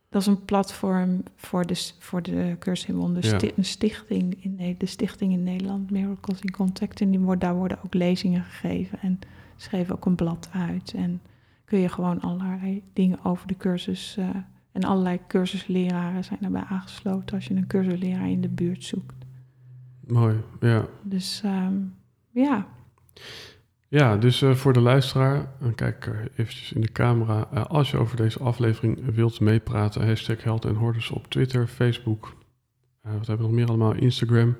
Dat is een platform voor de, voor de cursus. Ja. Een stichting in, Ne- de stichting in Nederland, Miracles in Contact. En die wordt, daar worden ook lezingen gegeven. En ze geven ook een blad uit. En kun je gewoon allerlei dingen over de cursus... eh, en allerlei cursusleraren zijn daarbij aangesloten... als je een cursusleraar in de buurt zoekt. Mooi, ja. Dus ehm, ja, Ja, dus eh, voor de luisteraar, en kijk eh, eventjes in de camera. eh, als je over deze aflevering wilt meepraten, hashtag Held en Hordes op Twitter, Facebook. eh, wat hebben we nog meer allemaal? Instagram.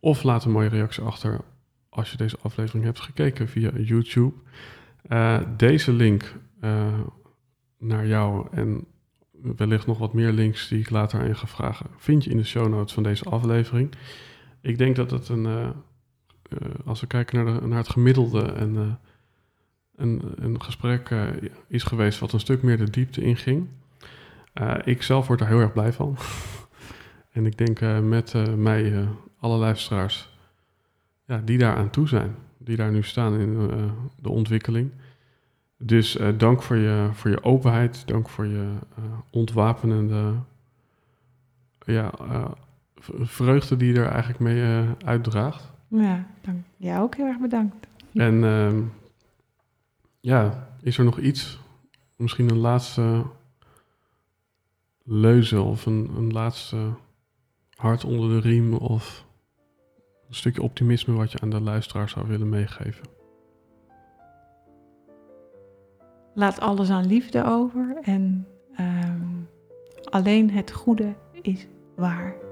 of laat een mooie reactie achter als je deze aflevering hebt gekeken via YouTube. Deze link naar jou en wellicht nog wat meer links die ik later aan je ga vragen, vind je in de show notes van deze aflevering. Ik denk dat het een, als we kijken naar, naar het gemiddelde, en, eh, een, een gesprek eh, is geweest wat een stuk meer de diepte inging. Eh ik zelf word er heel erg blij van. en ik denk eh, met eh, mij eh, alle luisteraars ja, die daar aan toe zijn, die daar nu staan in eh, de ontwikkeling. Dus eh, dank voor je, voor je openheid, dank voor je eh, ontwapenende ja, eh, vreugde die je er eigenlijk mee eh, uitdraagt. Ja dank. Jij ook heel erg bedankt. En ehm, ja, is er nog iets? Misschien een laatste leuze of een, een laatste hart onder de riem of een stukje optimisme wat je aan de luisteraar zou willen meegeven. Laat alles aan liefde over en ehm, alleen het goede is waar.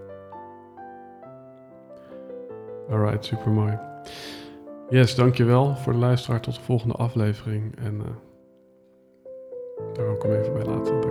Alright, super mooi. Yes, dankjewel voor de luisteraar. Tot de volgende aflevering. En eh daar wil ik hem even bij laten.